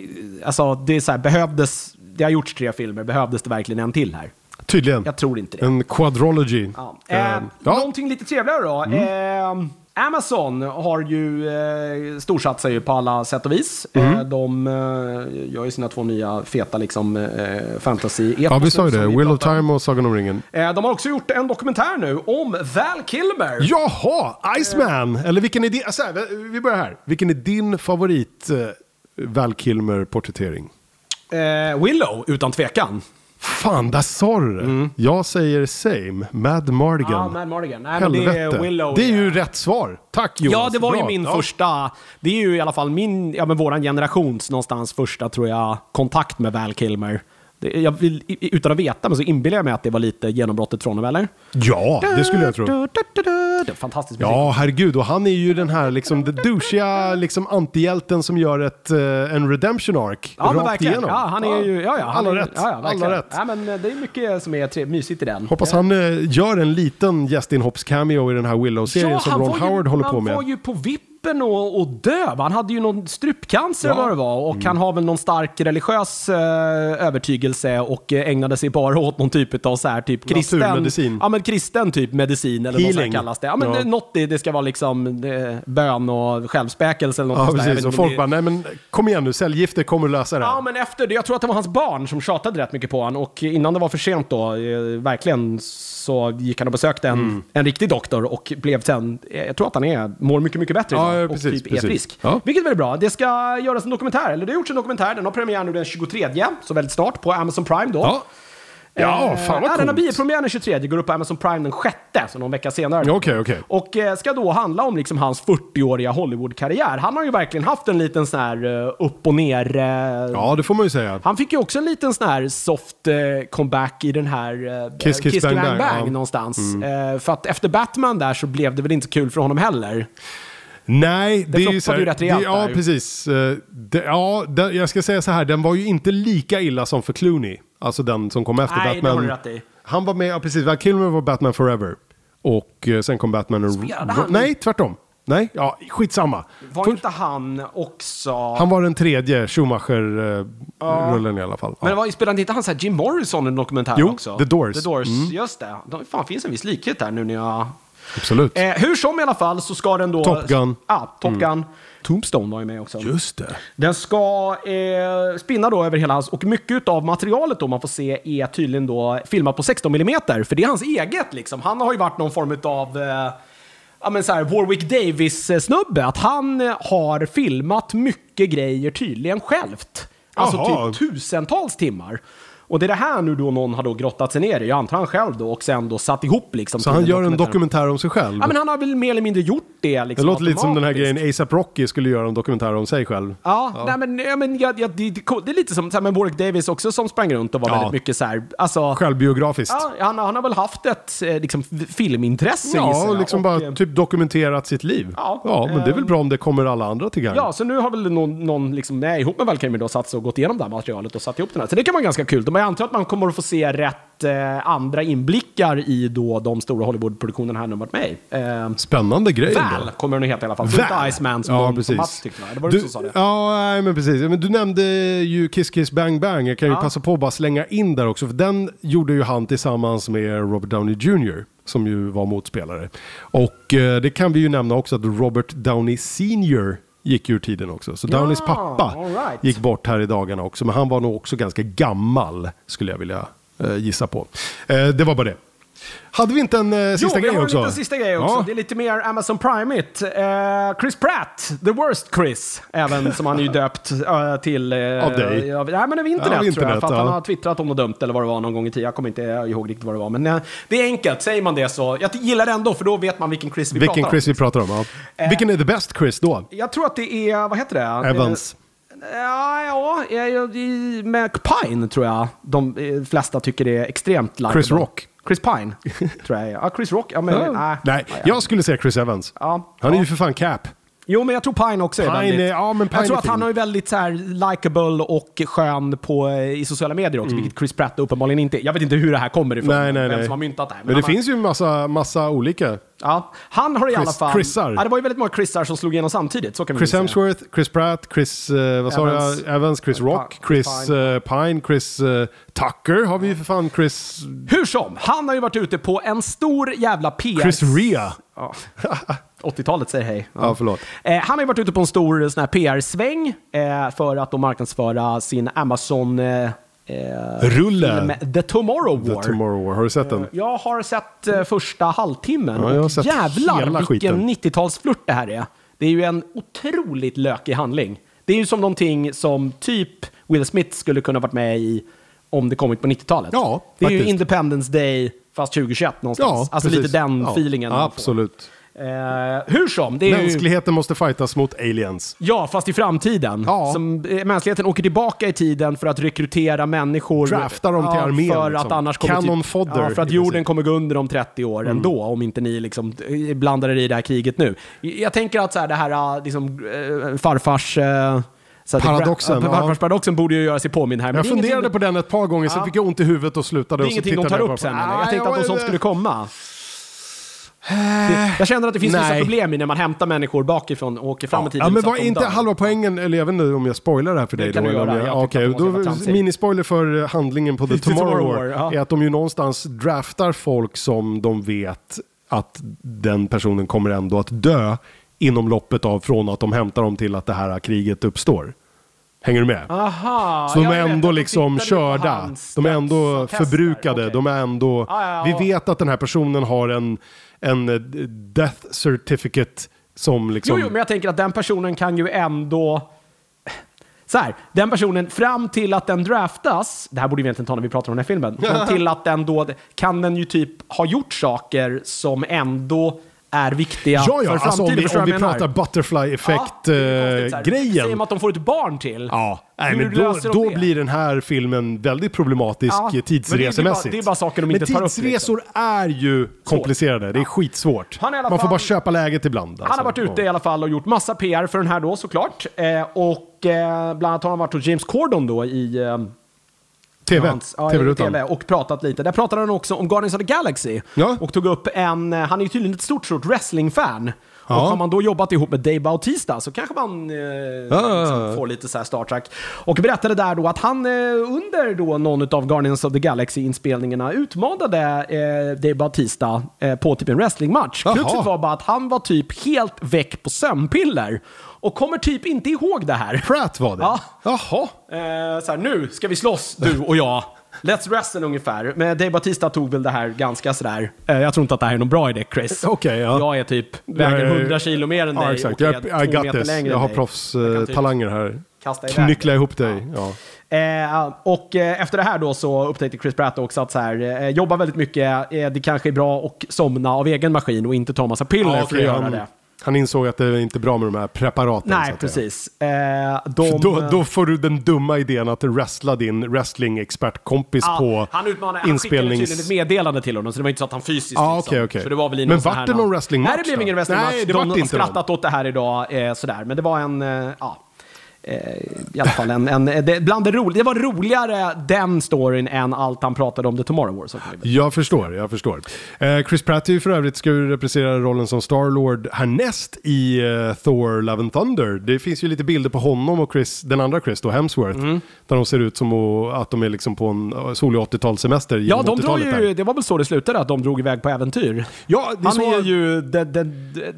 alltså det är så här, behövdes, det har gjorts tre filmer, behövdes det verkligen en till här? Tydligen. Jag tror inte det. En quadrology. Ja. Eh, Eh, ja. Mm. Någonting lite trevligare då. Eh, Amazon har ju eh, storsatsat ju på alla sätt och vis. Mm. Eh, de eh, gör ju sina två nya feta liksom, eh, fantasy ja, vi sa ju det. Will of Time och Sagan om ringen. Eh, de har också gjort en dokumentär nu om Val Kilmer. Jaha! Iceman! Eller vilken är din... Alltså, vi börjar här. Vilken är din favorit eh, Val Kilmer-porträttering? Eh, Willow, utan tvekan. Fan, där sa du det. Jag säger same. Mad Mardigan. Ja, Mad Mardigan. Nej, men det Helvete. är Willow. Det är ju rätt svar. Tack Jonas. Ja, det var ju Bra. min Ja. första, det är ju i alla fall min, ja men våran generations någonstans första, tror jag, kontakt med Val Kilmer. Jag vill, utan att veta, men så inbillar jag mig att det var lite genombrottet från honom, eller? Ja, det skulle jag tro. Det fantastisk musik. Ja, herregud. Och han är ju den här liksom, douchiga liksom, antihjälten som gör ett, eh, en redemption arc Ja, rakt verkligen. igenom. Ja, han är ju, ja, ja, han Alla är, rätt. Ja, ja. Alla rätt. Ja, men eh, det är mycket som är tre, mysigt i den. Hoppas han eh, gör en liten gästinhopps-cameo i den här Willow-serien som han Ron ju, Howard håller han på med. var ju på vippen och, och dö. va? Han hade ju någon strupcancer Ja. Mm. vad det var. Och han har väl någon stark religiös eh, övertygelse och eh, ägnade sig bara åt någon typ av så här, typ kristen... Ja, men kristen typ medicin eller Healing. här kallas det. Ja, men Ja. det, något det, det ska vara liksom eh, bön och självspäkelse eller något Ja, där. Precis. vet Och folk det- bara, nej men kom igen nu, cellgifter kommer att lösa det. Ja, men efter det, jag tror att det var hans barn som tjatade rätt mycket på honom och innan det var för sent då, eh, verkligen, så gick han och besökte en, Mm. en riktig doktor och blev sen, jag tror att han är, mår mycket, mycket bättre Ja, ja, och precis, typ är frisk. Ja. Vilket är väldigt bra. Det ska göras en dokumentär, eller det har gjorts en dokumentär, den har premiär nu den 23, så väldigt snart, på Amazon Prime då. Ja, ja Eh, fan vad ja, coolt. biopremiär den 23, går upp på Amazon Prime den 6, så någon vecka senare. Ja, Okej, okej. Och eh, ska då handla om liksom hans 40-åriga Hollywood-karriär. Han har ju verkligen haft en liten sån här eh, upp och ner... eh, Ja, det får man ju säga. han fick ju också en liten sån här soft eh, comeback i den här eh, Kiss, Kiss, Bang, Bang, ja. Mm. någonstans. Eh, för att efter Batman där så blev det väl inte kul för honom heller. Nej, det, är floppade ju så här, ju rätt rejält det, Ja, där. precis. Eh, Det, ja, det, jag ska säga så här, den var ju inte lika illa som för Clooney. Alltså den som kom efter Nej, det Batman. har du rätt i. Han var med, ja precis, Val Kilmer var Batman Forever. Och eh, sen kom Batman och... Spelade han- Nej, tvärtom. Nej, ja, skitsamma. Var För- inte han också... Han var den tredje Schumacher-rullen i alla fall. Men det var, spelade inte han så här Jim Morrison i en dokumentär Jo, också? The Doors. The Doors, Mm. just det. De, fan, finns en viss likhet där nu när jag... Absolut. Eh, hur som i alla fall så ska den då... Top Gun. Ja, Top Gun. Tombstone var ju med också. Just det. Den ska eh, spinna då över hela hans... Och mycket av materialet då man får se är tydligen då filmat på 16 mm För det är hans eget liksom. Han har ju varit någon form av... Eh, ja men så här, Warwick Davis-snubbe. Att han eh, har filmat mycket grejer tydligen självt. Alltså Jaha. typ tusentals timmar. Och det är det här nu då någon har då grottat sig ner i, jag antar han själv då, och sen då satt ihop liksom. Så han gör en dokumentär. om sig själv? Ja men han har väl mer eller mindre gjort det liksom. det låter lite som den här grejen ASAP Rocky skulle göra en dokumentär om sig själv. Ja, Nej, men, ja, men ja, ja, det, det, det är lite som så här, med Warwick Davis också som sprang runt och var Ja. väldigt mycket så här, alltså, Självbiografiskt. ja, han, han har väl haft ett eh, liksom, filmintresse Ja, och liksom bara eh, typ dokumenterat sitt liv. Ja, men det är väl bra om det kommer alla andra till gagn. Ja, så nu har väl någon, någon liksom, nej, ihop med Val Kilmer då satt sig och gått igenom det här materialet och satt ihop den här. Så det kan vara ganska kul. Men jag antar att man kommer att få se rätt eh, andra inblickar i då de stora Hollywood-produktionerna här nu varit med i. eh, Spännande grej ändå. kommer den att heta i alla fall. Så inte Iceman som, ja, de, som precis. Mats tyckte. Det var du, du som sa det. Ja, men precis. Men du nämnde ju Kiss Kiss Bang Bang. Jag kan ju Ja. passa på att bara slänga in där också. För den gjorde ju han tillsammans med Robert Downey Jr. Som ju var motspelare. Och eh, det kan vi ju nämna också att Robert Downey Sr. gick ur tiden också. Så Downeys pappa all right. gick bort här i dagarna också. Men han var nog också ganska gammal skulle jag vilja eh, gissa på. Eh, det var bara det. Hade vi inte en uh, sista jo, grej vi har också? en liten sista grej också. Ja. Det är lite mer Amazon Prime-igt. Eh, Chris Pratt, the worst Chris, även som han är ju döpt eh, till... eh, Av dig? Av, nej, men av internet, Av tror jag. internet, För att ja. han har twittrat om något dumt eller vad det var någon gång i tiden. Jag kommer inte ihåg riktigt vad det var. Men eh, det är enkelt, säger man det så. Jag gillar det ändå, för då vet man vilken Chris vi Vilken pratar om. Chris vi pratar om. Ja. Vilken är the best Chris då? Jag tror att det är, vad heter det? Evans. Eh, Ja, ja, ja, ja, med Pine tror jag de eh, flesta tycker det är extremt likeable. Chris Rock. Chris Pine, tror jag. Ja, Chris Rock. Ja, men, nej. Nej, jag skulle säga Chris Evans. Ja. Han är Ja. ju för fan cap. Jo, men jag tror Pine också är Pine väldigt... är- ja, men Pine jag tror att han är väldigt så här likable och skön på, eh, i sociala medier också, vilket Chris Pratt uppenbarligen inte. Jag vet inte hur det här kommer ifrån, Mm. Nej, nej, vem nej. som har myntat det här. Men det han, finns ju massa, massa olika. ja, han har i alla fall... Chrisar. Ja, det var ju väldigt många Chrisar som slog igenom samtidigt, så kan vi Chris säga. Hemsworth, Chris Pratt, Chris, eh, vad sa Evans. jag? Evans, Chris Rock, Chris Chris Pine. eh, Pine, Chris eh, Tucker har vi ju för fan, Chris... Hur som, han har ju varit ute på en stor jävla PR... Chris Rea. Ja. 80-talet säger hej. Ja, förlåt. Eh, han har ju varit ute på en stor sån här PR-sväng eh, för att då marknadsföra sin Amazon... Eh, eh, Rulle. The Tomorrow War. The Tomorrow War. Har du sett den? Jag har sett eh, första halvtimmen. Ja, jag har och sett jävlar vilken skiten. 90-talsflört det här är. Det är ju en otroligt lökig handling. Det är ju som någonting som typ Will Smith skulle kunna varit med i om det kommit på 90-talet. Ja, det är ju faktiskt. Independence Day fast 2021 någonstans. Ja, alltså precis. lite den Ja, feelingen. Absolut. Eh, hur som, det är ju... Mänskligheten måste fightas mot aliens. Ja, fast i framtiden. Ja. Som, eh, mänskligheten åker tillbaka i tiden för att rekrytera människor. Drafta dem till armén, För liksom. att annars kommer Cannon typ, fodder, ja, för att jorden kommer gå under om 30 år Mm. ändå, om inte ni liksom eh, blandar er i det här kriget nu. Jag tänker att så här, det här eh, liksom, eh, farfars... eh, Paradoxen, paradoxen borde ju göra sig påminn här. men Jag det funderade ingenting- på den ett par gånger, sen Ja. fick jag ont i huvudet och slutade. Det är och ingenting de tar upp sen eller? Jag tänkte att något sånt skulle komma. Det- Jag känner att det finns vissa Nej. problem i när man hämtar människor bakifrån och åker fram i tiden. Ja, men var inte halva poängen, eller jag vet inte om jag spoilar det här för dig kan då. du göra. jag, Jag det vara då, minispoiler för handlingen på The The Tomorrow, Tomorrow War, ja. är att de ju någonstans draftar folk som de vet att den personen kommer ändå att dö inom loppet av från att de hämtar dem till att det här kriget uppstår. Hänger du med? Aha, Så de är vet ändå de liksom körda. hans De är ändå förbrukade. Okej. De är ändå... Ja, ja, ja. Vi vet att den här personen har en, en eh, death certificate som liksom... Jo, jo, men jag tänker att den personen kan ju ändå... Så här, den personen fram till att den draftas, det här borde vi egentligen ta när vi pratar om den här filmen, men till att den då, kan den ju typ ha gjort saker som ändå är viktiga Ja, ja, för alltså om framtiden. vi, om vi pratar butterfly Ja, det är konstigt så här. Säg effekt-grejen. man att de får ett barn till. Ja, nej, men då, då det? blir den här filmen väldigt problematisk Ja, det tidsresemässigt. det bara- det är bara saker de men inte tar upp, liksom. tidsresor är ju komplicerade. Det är skitsvårt. Han är Man får fall- bara köpa läget ibland. Han har alltså. varit ute i alla fall och gjort massa PR för den här då såklart. Eh, och eh, bland annat har han varit hos James Corden då i eh, TV, hans- ja, TV-rutan. TV och pratat lite. Där pratade han också om Guardians of the Galaxy. Ja. Och tog upp en, eh, han är ju tydligen ett stort, stort wrestling-fan. Ja. Och har man då jobbat ihop med Dave Bautista så kanske man eh, ja, liksom får lite så här Star Trek. Och berättade där då att han eh, under då någon av Guardians of the Galaxy-inspelningarna utmanade eh, Dave Bautista eh, på typ en wrestlingmatch. Kruxet var bara att han var typ helt väck på sömnpiller. Och kommer typ inte ihåg det här. Pratt var det? Ja. Jaha. Eh, så här, nu ska vi slåss, du och jag. Let's wrestle ungefär. Men Dave Batista tog väl det här ganska sådär. Eh, jag tror inte att det här är någon bra idé, Chris. Okej, ja. Jag är typ, väger Jag är- 100 kilo mer än dig Ja, exakt. och Jag, är I två got meter this. längre Jag än har dig. Jag kan typ proffstalanger här. kasta iväg Knyckla dig. ihop dig. Ja. Eh, och eh, efter det här då så upptäckte Chris Pratt också att så här, eh, jobba väldigt mycket, eh, det kanske är bra att somna av egen maskin och inte ta massa piller Ja, för okej, att göra han, det. Han insåg att det är inte bra med de här preparaten. Nej, precis. Eh, de, Då, då får du den dumma idén att wrestla din wrestling-expertkompis Ja, på han utmanade, han skickade inspelnings... tydligen ett meddelande till honom, så det var inte så att han fysiskt liksom. okej, okej. Så det var väl i Men någon vart det någon wrestlingmatch Nej, det blev ingen wrestlingmatch. De har skrattat åt det här idag, eh, sådär. Men det var en, eh, ja. Eh, I alla fall en, en det, bland det, roliga, det var roligare den storyn än allt han pratade om The Tomorrow War. Jag förstår, jag förstår. Eh, Chris Pratt är ju för övrigt ska ju reprisera rollen som Star-Lord härnäst i eh, Thor Love and Thunder. Det finns ju lite bilder på honom och Chris, den andra Chris då, Hemsworth. Mm. Där de ser ut som att, de är liksom på en eh, solig 80-talssemester Ja, de drog 80-talet ju, där. det var väl så det slutade, att de drog iväg på äventyr. Ja, Han så... är ju the, the,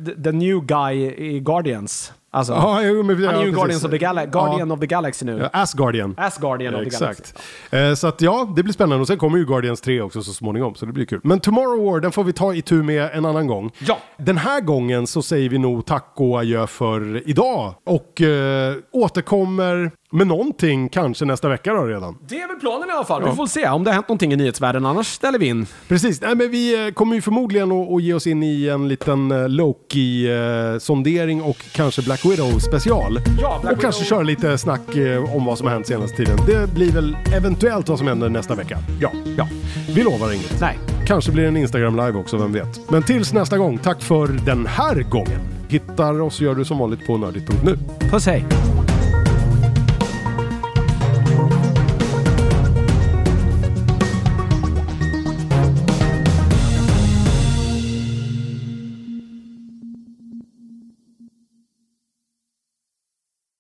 the, the new guy i Guardians. Alltså, Ja, jo, men, han är ja, ju precis. Guardians of the Gala- Guardian Ja. of the Galaxy nu. Ja, Asgardian. Asgardian of the Galaxy. Exakt. Eh, så att ja, det blir spännande. Och sen kommer ju Guardians 3 också så småningom, så det blir kul. Men Tomorrow War, den får vi ta itu med en annan gång. Ja. Den här gången så säger vi nog tack och adjö för idag. Och eh, återkommer med någonting kanske nästa vecka då redan. Det är väl planen i alla fall. Vi får se om det har hänt någonting i nyhetsvärlden. Annars ställer vi in. Precis, Nej, men vi eh, kommer ju förmodligen att, ge oss in i en liten eh, Loki-sondering och kanske Black Widow special. Ja, Black och kanske Widow- köra lite snack eh, om vad som har hänt senaste tiden. Det blir väl eventuellt vad som händer nästa vecka. Ja, Ja. vi lovar inget. Nej. Kanske blir det en Instagram live också, vem vet. Men tills nästa gång, tack för den här gången. Hittar oss gör du som vanligt på nördigt.nu. Puss hej.